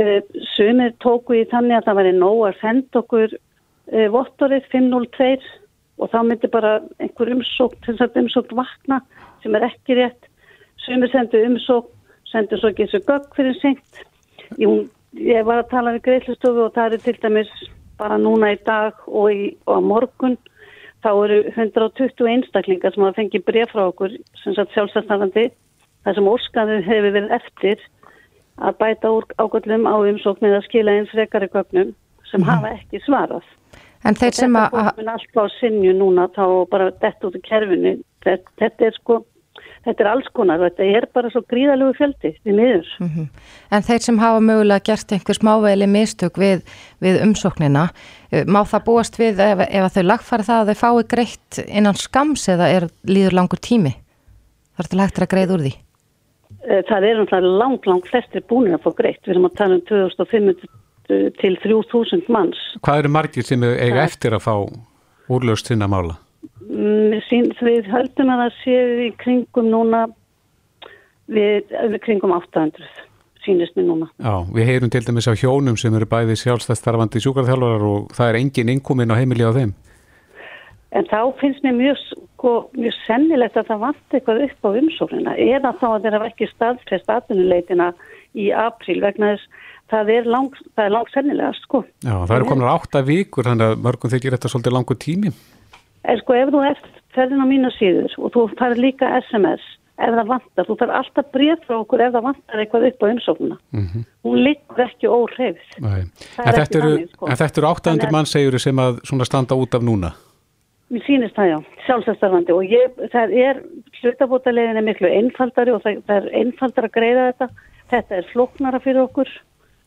uh, sumir tóku í þannig að það væri nóg að senda okkur uh, vottorið 502 og þá myndi bara einhver að umsókn vakna sem er ekki rétt. Sumir sendu umsókn, sendu svo ekki þessu gögg fyrir sengt Jú, ég var að tala við greiðlustofu og það er til dæmis bara núna í dag og, í, og morgun þá eru 120 einstaklingar sem hafa fengið bref frá okkur sem sagt sjálfstæðstafandi þar sem óskaðu hefur verið eftir að bæta ágöllum á umsókn eða skila eins frekari gögnum sem hafa ekki svarað. En þeir sem Þetta að, fólk mun alltaf á sinju núna þá bara dett út í kerfinu. Þetta, þetta er sko, þetta er alls konar, þetta er bara svo gríðalegu fjöldi við miður. Mhm. en þeir sem hafa mögulega gert einhver smávegli mistök við, við umsóknina, eh, má það búast við ef, ef að þau lagfæra það að þau fái greitt innan skams eða er líður langur tími? Það er til hægt að greiða úr því. Eh, Það er náttúrulega langt, langt flestir búinir að fá greitt. Við erum að tala um 2500 til 3000 manns. Hvað eru margir sem eiga Það- eftir að fá úrlöst sinna mála? Mm, við höldum að það séu í kringum núna við, kringum 800 sínist mér núna. Já, við heyrum til dæmis á hjónum sem eru bæði sjálfstæðstarfandi sjúkarþjálfarar og það er engin innkomin á heimili á þeim. En þá finnst mér mjög, sko, mjög sennilegt að það vant eitthvað upp á umsóknina eða þá að þeirra ekki staðfest atvinnuleitina í apríl vegna þess það er langt, sennilegast, sko. Já, það eru konar átta vikur þannig að mörgum þykir þetta svolítið langur tími. En sko ef þú ert ferðin á mínu síður og þú fær líka SMS ef það vantar, þú fær alltaf bréf frá okkur ef það vantar eitthvað upp á umsóknuna. Mm Hún liggur ekki. Það En er sko. en þetta eru 800 Þannig að- mann segjuru sem að standa út af núna. Mér sýnist það já, sjálfsæðstarfandi og ég, það er, hlutabótalegin er miklu einfaldari og það, það er einfaldar að greiða þetta. Þetta er flóknara fyrir okkur.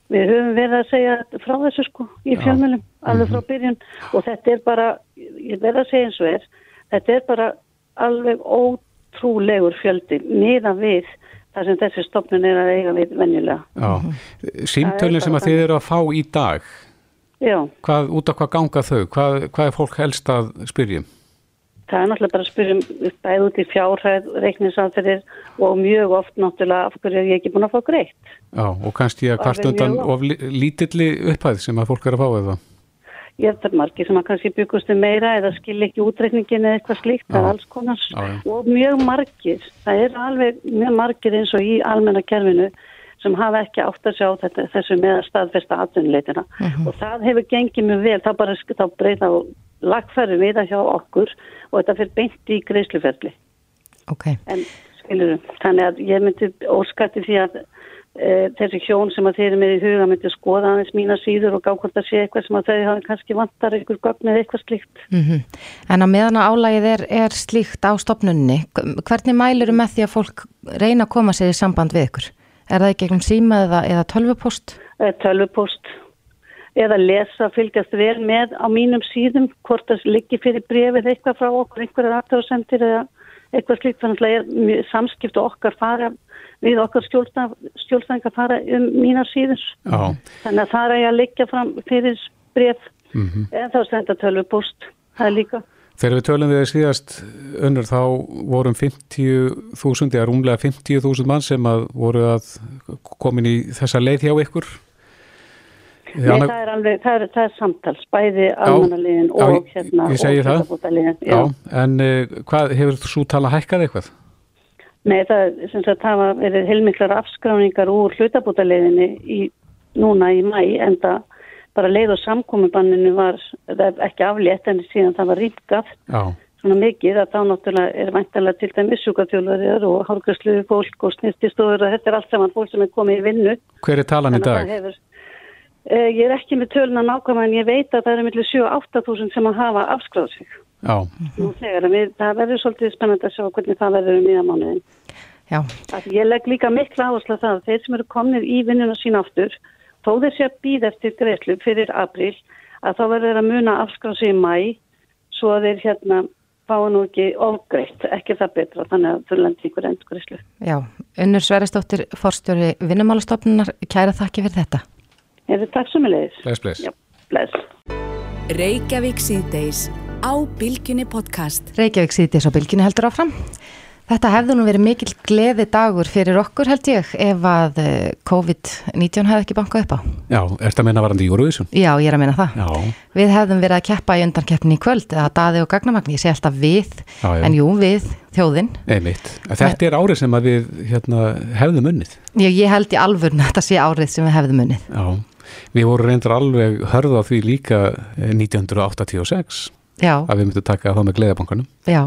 Við höfum verið að segja frá þessu sko í Já. Alveg frá byrjun og þetta er bara, ég verð að segja eins og er, þetta er bara alveg ótrúlegur fjöldi miða við það sem þessi stopnun er að eiga við venjulega. Já. Símtölinn sem að þið eru að fá í dag, Já, hvað, út af hvað ganga þau? Hvað, hvað er fólk helst að spyrjum? það er náttúrulega bara að spyrja um bæð út í fjárhæð, reiknisanferðir og mjög oft náttúrulega af hverju er ég ekki búin að fá greitt. Já, og kannski að kvart Alveg undan of li- lítilli upphæð sem að fólk er að fá eða. Ég hef það margir sem að kannski byggust um meira eða skil ekki útreikningin eða eitthvað slíkt, það er alls konar. Já, já. Og mjög margir, það er alveg mjög margir eins og í almenna kerfinu sem hafa ekki átt að sjá þetta, þessu með að staðfesta atvinnuleitina. Mhm. Og það hefur gengið mjög vel, þá bara þá breyta og lagfærum við það hjá okkur og þetta fyrir beint í greiðsluferli. Ok. En skilur þannig að ég myndi óskatti því að e, þessi hjón sem að þeir eru með í huga myndi skoða aðeins mína síður og gá hvort að sé eitthvað sem að þau hafa kannski vantar einhver gögn eða eitthvað slíkt. Mm En að meðan að álægið er, er slíkt á stopnunni, hvernig mæluru með því að fólk reyna að koma sér í samband við ykkur? Er það í gegnum síma eða, eða tölvupost? Eh, Tölvupost. eða lesa, fylgjast vel með á mínum síðum, hvort það liggi fyrir brefið eitthvað frá okkur, einhverjar eða eitthvað slíkt, þannig að samskipt okkar fara við okkar skjólstæðingar fara um mínar síður. Já. Þannig að það er að liggja fram fyrir bref Mhm. eða þá senda tölvu post, það er líka. Þegar við tölum við þér síðast önnur þá vorum 50.000 eða rúmlega 50.000 mann sem að voru að komin í þessa leið hjá ykkur. Nei, það er alveg, það er, það er samtals, bæði almannaliðin já, og hérna og það. hlutabótaliðin. Já, en uh, hvað hefur þú tala hækkað eitthvað? Nei, það, er sem sagt, það hafa verið heilmiklar afskráningar úr hlutabótaliðinni í, núna í mæ, en það bara leið og samkomubanninu var er ekki aflétt en síðan það var rýmkað svona mikið að þá náttúrulega er væntalega til dæmis sjúkatjólariðar og hálfgræsluði fólk og snirtistofur og þetta er allt saman fólk sem er komið í vinnu. hver er talan í dag? Það uh, ég er ekki með töluna nákvæmlega en ég veit að það eru millir 7-8 þúsund sem að hafa afskráð sig. Já, Nú þegar það verður svolítið spennandi að sjá hvernig það verður um nýja mánuðin. Já, Að ég legg líka mikla áherslu á það að þeir sem eru komnir í vinnuna sín aftur, þó þeir sé að býða eftir greiðslu fyrir april, að þá verður þeir að muna afskráð sig í mæ, svo að þeir hérna fá nú ekki ofgreitt, ekki það betra, þannig að þau lendi ykkur endur greiðslu. já. Unnur Sveristóttir, forstjóri vinnumálastofnunar, kæra þakki fyrir þetta. Er þið takk sem er leiðis? bless, bless. Já, bless. Reykjavík síðdeis á Bilginni podcast. Reykjavík síðdís á bylginu heldur áfram. Þetta hefði nú verið mikil gleði dagur fyrir okkur held ég ef að eh, COVID-19 hefði ekki bankað upp á. Já, ert að menna varandi Eurovision? Já, ég er að meina það. Já, Við hefðum verið að keppa í undankeppni í kvöld eða daði og gagnamagni, ég sé alltaf við, Já, já. en jú, við, þjóðin. einmitt. Þetta er árið sem að við hérna, hefðum unnið. Ég, ég held í alvörn að þetta sé árið sem við hefðum unnið. Já, við vorum reyndar alveg hörða því líka eh, 1986 Já, að við myndum taka það með gleðabankanum. já,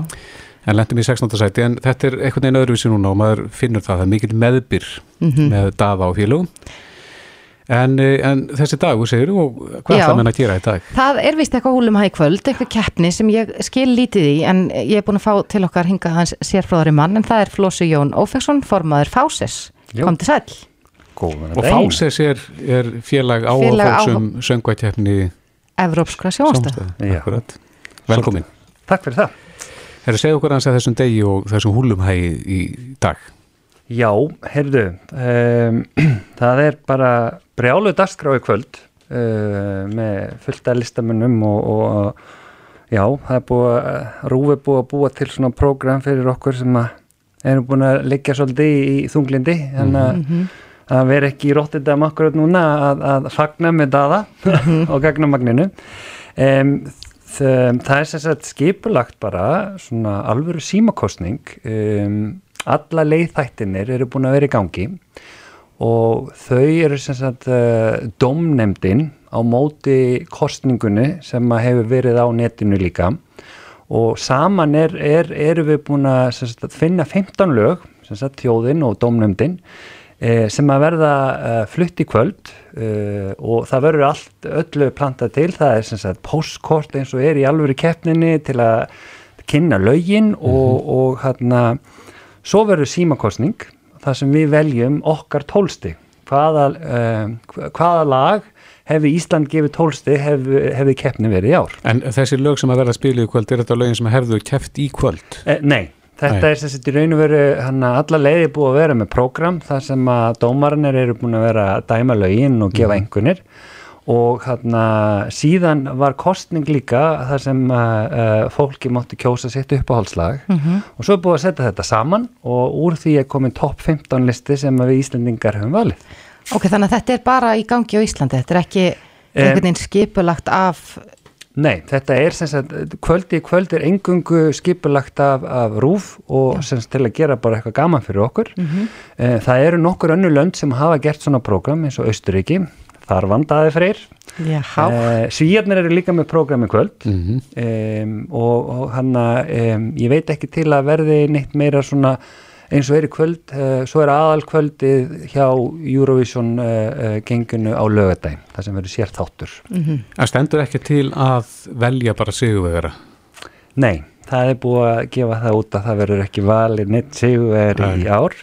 En lendum í 16. sæti, en þetta er einhvern veginn öðruvísi núna og maður finnur það, það er mikil meðbyr Mhm. með daða á félögum. En, eh, en þessi dag, þú segir, og hvað Já. það menn að gera í dag? Það er vist eitthvað húlum hæg kvöld, eitthvað keppni sem ég skil lítið í en ég er búin að fá til okkar hinga hans sérfróðari mann en það er Flósi Jón Ófeksson, formaður Fáses. Jú. Kom til sæl. Góðan Og Fáses er, er félag Félag áhafólksum söngvætjefni Evrópskra. Akkurat. Velkomin. Takk fyrir það. Herru, segðu okkur hans að þessum degi og þessum húlumhægi í dag. Já, heyrðu, um, það er bara brjálu dagskrá í kvöld uh, með fullta listamönnum og, og já, það er búið að, Rúfi er búið að búa til svona prógram fyrir okkur sem að erum búin að liggja svolítið í, í þunglindi, þannig að að vera ekki í róttindam akkurat núna að, að fagna með daða og gagna magninu. Um, það, er sem sagt skipulagt bara svona alvöru símakostning um, alla leiðþættinir eru búin að vera í gangi og þau eru sem sagt uh, domnemdin á móti kostningunni sem að hefur verið á netinu líka. Og saman er, er, eru við búin að sagt, finna 15 lög sem sagt þjóðin og domnemdin eh, sem að verða uh, flutt í kvöld uh, og það verður allt öllu plantað til, það er sem sagt postkort eins og er í alvöru keppninni til að kynna lögin og, og hérna svo verður símakostning þar sem við veljum okkar tólsti. Hvaða, hvaða lag hefði Ísland gefið tólsti hefði, hefði keppni verið í ár? En þessi lög sem að verða að spila í kvöld, er þetta lögin sem hefðu keft í kvöld? Eh, nei, þetta Nei. er sem sagt í raun og veru hann að alla leiði búið að vera með prógram þar sem að dómarnir eru búin að vera að dæma lögin og gefa Mhm. einhvernir og hann síðan var kostning líka þar sem uh, uh, fólki mátti kjósa sitt uppáhaldslag Mhm. og svo er búið að setja þetta saman og úr því er komin topp 15 listi sem að við Íslendingar höfum valið. Ok, þannig að þetta er bara í gangi á Íslandi, þetta er ekki einhvern veginn skipulagt af, Nei, þetta er sem sagt, kvöldi í kvöld er engungu skipulagt af, af rúf og sem sagt til að gera bara eitthvað gaman fyrir okkur. Mhm. Eh, Það eru nokkur önnu lönd sem hafa gert svona prógram eins og Austuríki, þar vandaði freyr. já, Eh, Svíjarnir eru líka með prógram í kvöld Mm um, og, og hann að ég veit ekki til að verði neitt meira svona eins og er í kvöld, uh, svo er aðal kvöldið hjá Eurovision uh, uh, gengunu á lögadæn, það sem verður sér þáttur. Það stendur ekki til að velja bara sigurvegara. Nei, það er búið að gefa það út að það verður ekki valið neitt sigur í ár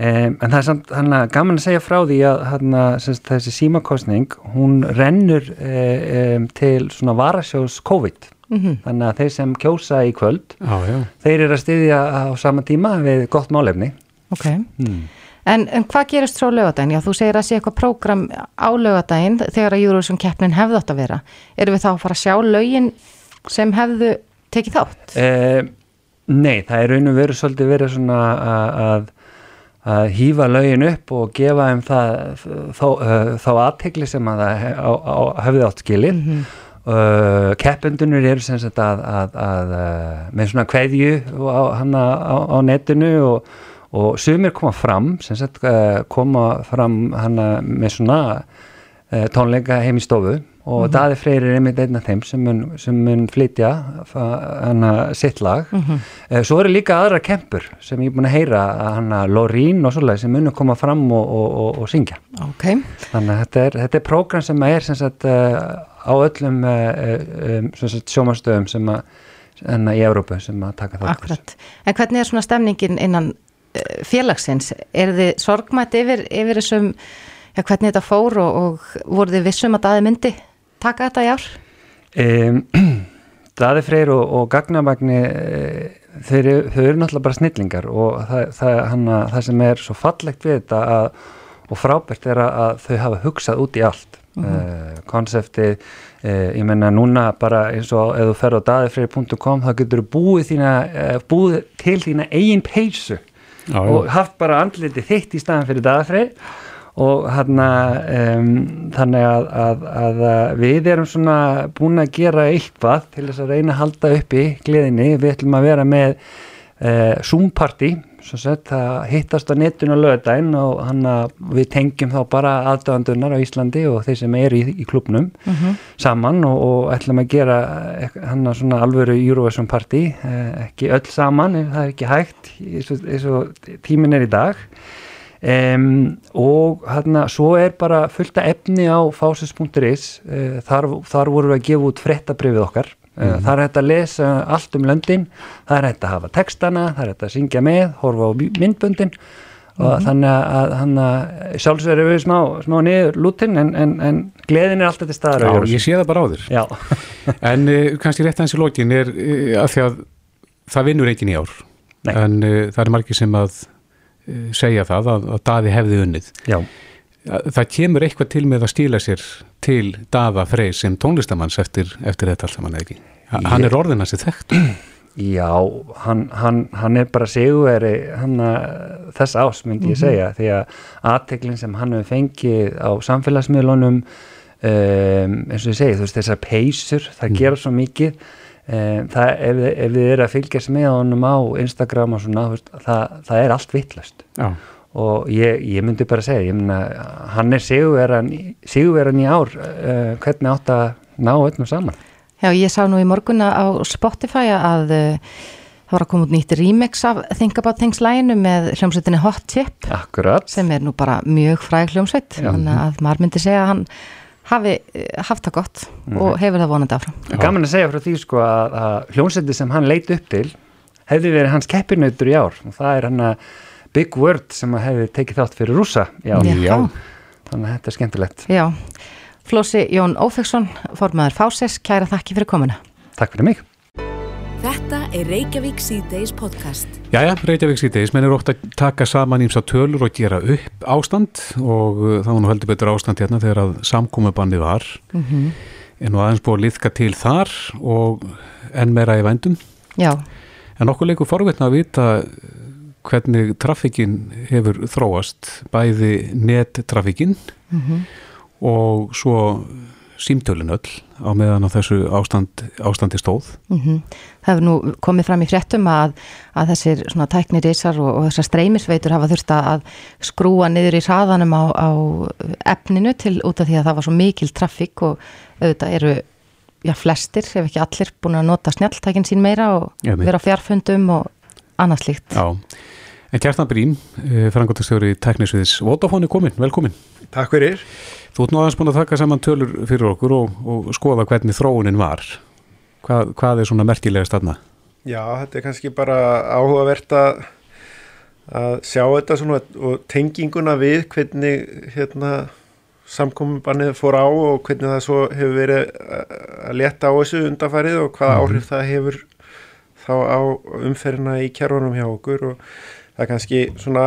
Um, en það er samt hana, gaman að segja frá því að hana, semst, þessi símakostning hún rennur um, til svona varasjós COVID Mhm. þannig að þeir sem kjósa í kvöld Já, já. þeir eru að styðja á sama tíma við gott málefni Ok. En, en hvað gerist svo á lögadaginn? Já, þú segir að sé eitthvað prógram á lögadaginn þegar að Eurovision keppnin hefði átt að vera. Erum við þá að fara að sjá lögin sem hefðu tekið þátt? Eh, nei, það er raun og veru svolítið verið svona að, að, hýfa lögin upp og gefa þeim það, þá, uh, þá aðtegli sem að það á, á, hefði átt skilið. Mm -hmm. Uh, keppendunir eru sem sagt að, að, að uh, með svona kveðju á, hana, á, á netinu og, og sumir koma fram sem sagt uh, koma fram hana með svona uh, tónleika heim í stofu og Mhm. Daði Freyr er einmitt einn af þeim sem mun, sem mun flytja hana sitt lag Mhm. Eh, svo eru líka aðra kempur sem ég er búin að heyra að hana Lorín og svoleið sem munum koma fram og, og, og, og syngja Ok. þannig að þetta er, þetta er prógram sem er sem sagt uh, á öllum uh, um, sem að í Európu sem að taka þessu. Akkurat. En hvernig er svona stemningin innan félagsins? Er þið sorgmætt yfir, yfir þessum, já, hvernig þetta fór og, og voru þið vissum að daði myndi taka þetta í ár? Um, Daði Freyr og, og Gagnamagni e, þau, eru- þau eru náttúrulega bara snillingar og það, það, hana, það sem er svo fallegt við þetta að, og frábært er að, að þau hafa hugsað út í allt. Mm konseptið ég menna núna bara eins og ef þú fer á daðifreyr.com þá getur þú búið, þína, e, búið til þína eigin peysu og haft bara andliti þitt í staðan fyrir daðafreyr og hana, um, þannig að, að, að við erum svona búin að gera eitthvað til þess að reyna að halda uppi gleðinni, við ætlum að vera með uh, Zoom-party svo sett að hittast á netinu lögadaginn og hann að við tengjum þá bara aðdöðandunar á Íslandi og þeir sem eru í, í klubnum saman og, og ætlum að gera hann að svona alvöru Eurovision party uh, ekki öll saman, það er ekki hægt eins og tímin er í dag Um, og hérna svo er bara fullta efni á fásis.is uh, þar, þar vorum við að gefa út frettabrifið okkar. Uh, þar er þetta að lesa allt um löndin. Það er þetta að hafa textana, það er þetta að syngja með horfa á myndböndin. Og þannig að, að, sjálfsverður við smá, smá niður lútin en, en, en gleðin er alltaf til staðar Já, ég sé það bara á þér. En uh, kannski rétt aðeins í lokin er að því að það vinnur enginn í ár. Nei. En það er margir sem að segja það að, að Daði hefði unnið. Já. Það kemur eitthvað til með að stíla sér til Daða Frey sem tónlistamanns eftir, eftir þetta allt saman eða ekki. Ég... Hann er orðin að sér þekkt. Já, hann, hann, hann er bara seguveri hann, þess ás myndi ég segja því að aðteklinn sem hann hefur fengið á samfélagsmiðlunum um, eins og ég segi þú veist þessar peysur, það gera svo mikið um, það, ef, ef þið eru að fylgjast með honum á Instagram og svona, veist, það, það er allt vittlust Já. og ég, ég myndi bara segja, ég myndi hann er sigurveran, sigurveran í ár uh, hvernig átt að ná öllum saman Já, ég sá nú í morgunna á Spotify að uh, það var að koma út nýtt remix af Think About Things læginu með hljómsveitinni Hot Chip Akkurat. sem er nú bara mjög fræg hljómsveit þannig að maður myndi segja að hann hafi uh, haft það gott og hefur það vonandi áfram. Gaman að segja frá því sko að, að hljómsætti sem hann leit upp til hefði verið hans keppinautur í ár og það er hann að Big Word sem að hefði tekið þátt fyrir rúsa í ár. Já. Þannig að þetta er skemmtilegt. Já, Flósi Jón Ófeksson, formaður Fáses, kæra þakki fyrir komuna. Takk fyrir mig. Þetta er Reykjavík C-Days podcast. Jæja, Reykjavík síðdeis, menn er ótt að taka saman ímsa tölur og gera upp ástand og uh, það var nú heldur betur ástand hérna þegar að samkómubandi var. Mm en nú aðeins búið að liðka til þar og enn meira í vændum. Já, en okkur leikur forvetna að vita hvernig trafikkin hefur þróast bæði nettrafikkin Mhm. og svo símtölin öll á meðan á þessu ástand, ástandi stóð mm það hefur nú komið fram í fréttum að, að þessir svona tæknirísar og, og þessar streymisveitur hafa þurft að skrúa niður í hraðanum á, á efninu til út af því að það var svo mikil trafík og auðvitað eru já, flestir, ef ekki allir, búin að nota snjalltækin sín meira og Já, mitt. vera á fjarfundum og annað slíkt. Já, en Kjartan Brím frangotastjóri tæknisviðis Vodafone er komin, velkomin Takk fyrir. Þú ert nú aðeins búin að taka saman tölur fyrir okkur og, og skoða hvernig þróunin var Hvað, hvað er svona merkilega stanna? Já, þetta er kannski bara áhugavert að, að sjá þetta svona og tenginguna við hvernig hérna samkominnbannið fór á og hvernig það svo hefur verið að leta á þessu undanfarið og hvaða Mhm. áhrif það hefur þá á umferðina í kjærfunum hjá okkur og það er kannski svona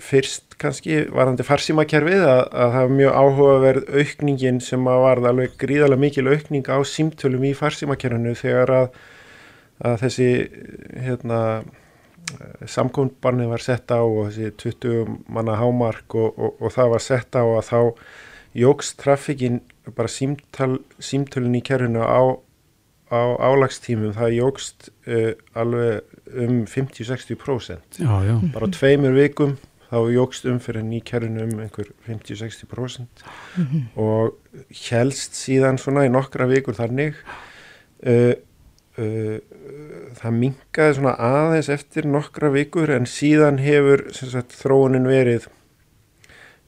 fyrst kannski varandi farsímakerfið að, að það er mjög áhugaverð aukningin sem að varða alveg gríðarlega mikil aukning á símtölum í farsímakerfinu þegar að, að þessi hérna samkominnbannið var sett á og þessi 20 manna hámark og, og, og það var sett á að þá jógst trafikkin bara símtal, símtölun í kerfinu á, á álagstímum það jógst uh, alveg um 50-60% Já, já. bara tveimur vikum þá jógst umferðin í kerfinu um einhver 50-60% Mhm. og helst síðan svona í nokkra vikur þannig uh, uh, það minkaði svona aðeins eftir nokkra vikur en síðan hefur sagt, þróunin verið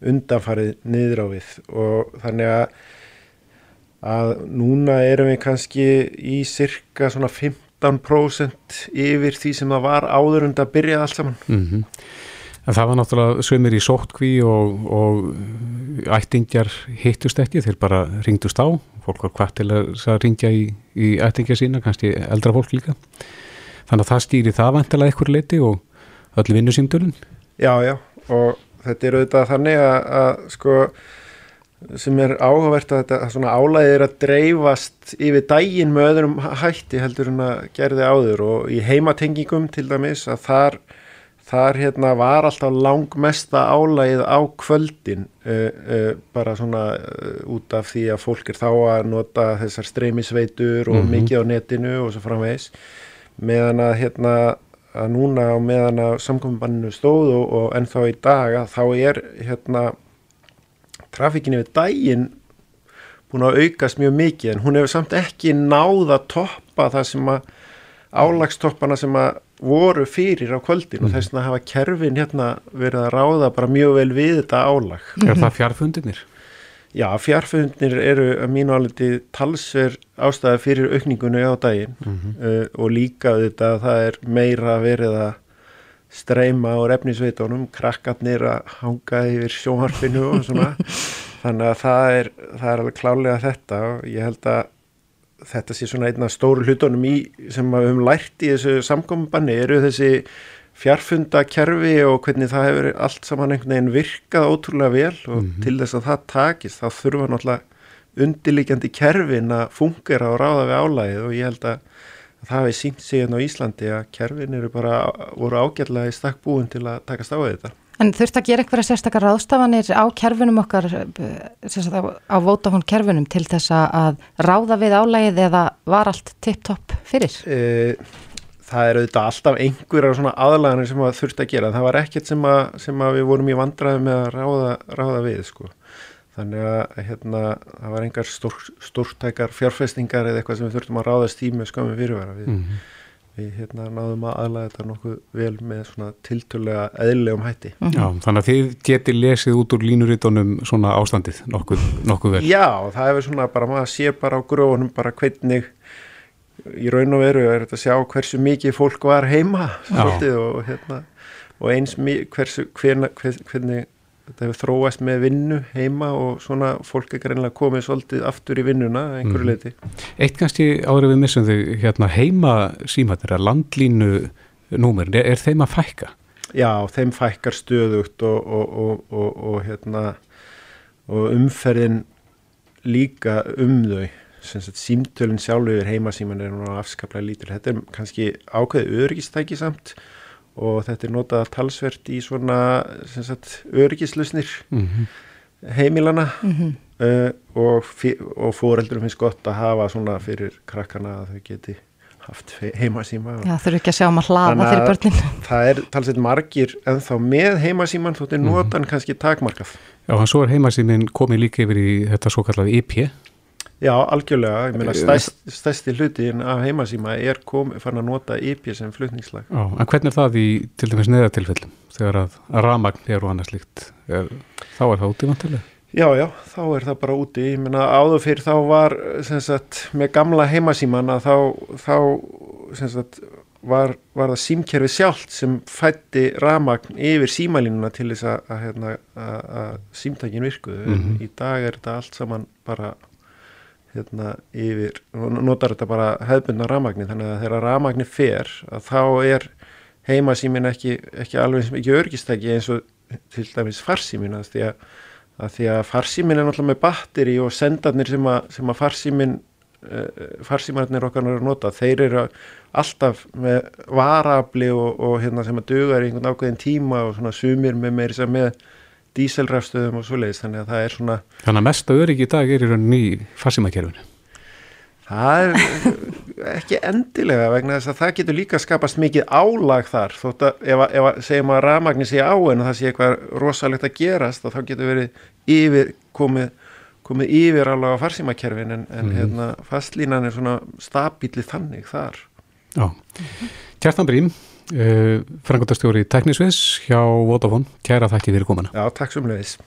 undanfarið niður á við og þannig að að núna erum við kannski í cirka svona 15% yfir því sem það var áður und að byrja allt saman Mm En það var náttúrulega sömur í sóttkví og, og ættingjar hittust ekki, þeir bara ringdust á, fólk var hvað til að, ringja í, í ættingja sína, kannski eldra fólk líka. Þannig að það stýri það vantilega eitthvað leiti og öll vinnusýmdölun. Já, já, og þetta er auðvitað þannig að, að sko, sem er áhugavert að þetta svona álæðið er að dreifast yfir daginn með öðrum hætti heldur en að gerði áður og í heimatengingum til dæmis að þar, þar hérna var alltaf langmesta álæðið á kvöldin uh, uh, bara svona uh, út af því að fólk er þá að nota þessar streymisveitur og Mhm. mikið á netinu og svo framvegis meðan að hérna að núna á meðan að samkominnbanninu stóð og, og ennþá í dag að þá er hérna trafikkin yfir daginn búin að aukast mjög mikið en hún hefur samt ekki náð að toppa það sem að álagstoppana sem að voru fyrir á kvöldin og þess að hafa kerfin hérna verið að ráða bara mjög vel við þetta álag. Er það fjárfundinir? Já, fjárfundinir eru að mínu áliti talsver ástæða fyrir aukningunni á daginn Mhm. uh, og líka þetta að það er meira verið að streyma á refnisveitunum, krakkarnir að hanga yfir sjónharfinu og svona. Þannig að það er, það er alveg klálega þetta og ég held að þetta sé svona einna stóru hlutunum í sem við höfum lært í þessu samkombanni eru þessi fjarfundakerfi og hvernig það hefur allt saman einhvern veginn virkað ótrúlega vel og til þess að það takist þá þurfa náttúrulega undirlíkjandi kerfin að fungera og ráða við álægið og ég held að það hefði sínt sig hérna á Íslandi að kerfin eru bara voru ágætlega í stakk búin til að takast á við þetta. En þurft að gera eitthvað sérstakar ráðstafanir á kerfinum okkar, sérstakar á Vodafone kerfinum til þess að ráða við álægið eða var allt tipp-topp fyrir? E, það er auðvitað alltaf einhverjar svona aðlaganir sem að þurft að gera. Það var ekkert sem að, sem að við vorum í vandraði með að ráða, ráða við sko. Þannig að hérna, það var engar stór, stórtækar fjárfestingar eða eitthvað sem við þurftum að ráðast í með skömmu fyrirvara. Við, Mhm. við hérna, náðum að aðlaga þetta nokkuð vel með svona tiltölulega eðlilegum hætti. Já, þannig að þið geti lesið út úr línurítunum svona ástandið nokkuð, nokkuð vel. Já, það hefur svona bara, maður sé bara á grófunum bara hvernig í raun og veru er þetta að sjá hversu mikið fólk var heima svolítið, og, hérna, og eins hversu, hverna, hver, hvernig þetta hefur þróast með vinnu heima og svona fólk er greinlega komið svolítið aftur í vinnuna einhverju Mhm. leiti. Eitt kannski en við missum þau hérna heima símatir að landlínu númer, er, er þeim að fækka? Já, þeim fækkar stöðugt og, og, og, og, og hérna og umferðin líka um þau símtölinn sjálfur heimasíman er nú afskaplega lítil þetta er kannski ákveðið öryggistæki samt og þetta er notað talsvert í svona sem sagt öryggislusnir Mhm. heimilana Mhm. uh, og, fi- og fóreldurum finnst gott að hafa svona fyrir krakkana að þau geti haft he- heimasíma og Já, þurfu ekki að sjá um að hlaða fyrir börnin. Það er talsveit margir ennþá með heimasíman þóttir Mhm. notan kannski takmarkað. Já, en svo er heimasíminn komið líka yfir í þetta svo kallaði IP. Já, algjörlega. Ég meina stærst, stærsti hlutin af heimasíma er komið fann að nota IP sem flutningslag. Já, en hvernig er það í til dæmis neðatilfellum þegar að, að ramagn er og annað slíkt? Er, þá er það út í vantilega? Já, já, þá er það bara úti. Ég meina áður fyrir þá var sem sagt með gamla heimasíman að þá, þá sem sagt var, var það símkerfi sjálft sem fætti ramagn yfir símalínuna til þess að, að, hérna, að, að símtækin virkuðu mm Mhm. í dag er þetta allt saman bara hérna yfir, notar þetta bara hefðbundna ramagni þannig að þegar ramagni fer að þá er heimasímin ekki, ekki alveg ekki örgistæki eins og til dæmis farsímin að því að, að að farsímin er náttúrulega með batteri og sendarnir sem að, sem að farsímin uh, farsímarnir okkar er að nota þeir eru alltaf með varafli og, og hérna sem að duga í einhvern ákveðin tíma og svona sumir með með díselrafstöðum og svoleiðis þannig að það er svona Þannig að mesta öryggi í dag er í rauninni í farsímakerfinu. Það er ekki endilega vegna þess að það getur líka skapast mikið álag þar þótt að ef, að- ef að segjum að rafmagni sé á en það sé eitthvað rosalegt að gerast þá getur verið yfir komið, komið yfir alveg á farsímakerfin en, en Mhm. hérna fastlínan er svona stabíli þannig þar Já. Kjartan Brím, uh, frangotastjóri Teknisviðs hjá Vodafone, kæra þakki fyrir komuna. Já, takk sem leiðis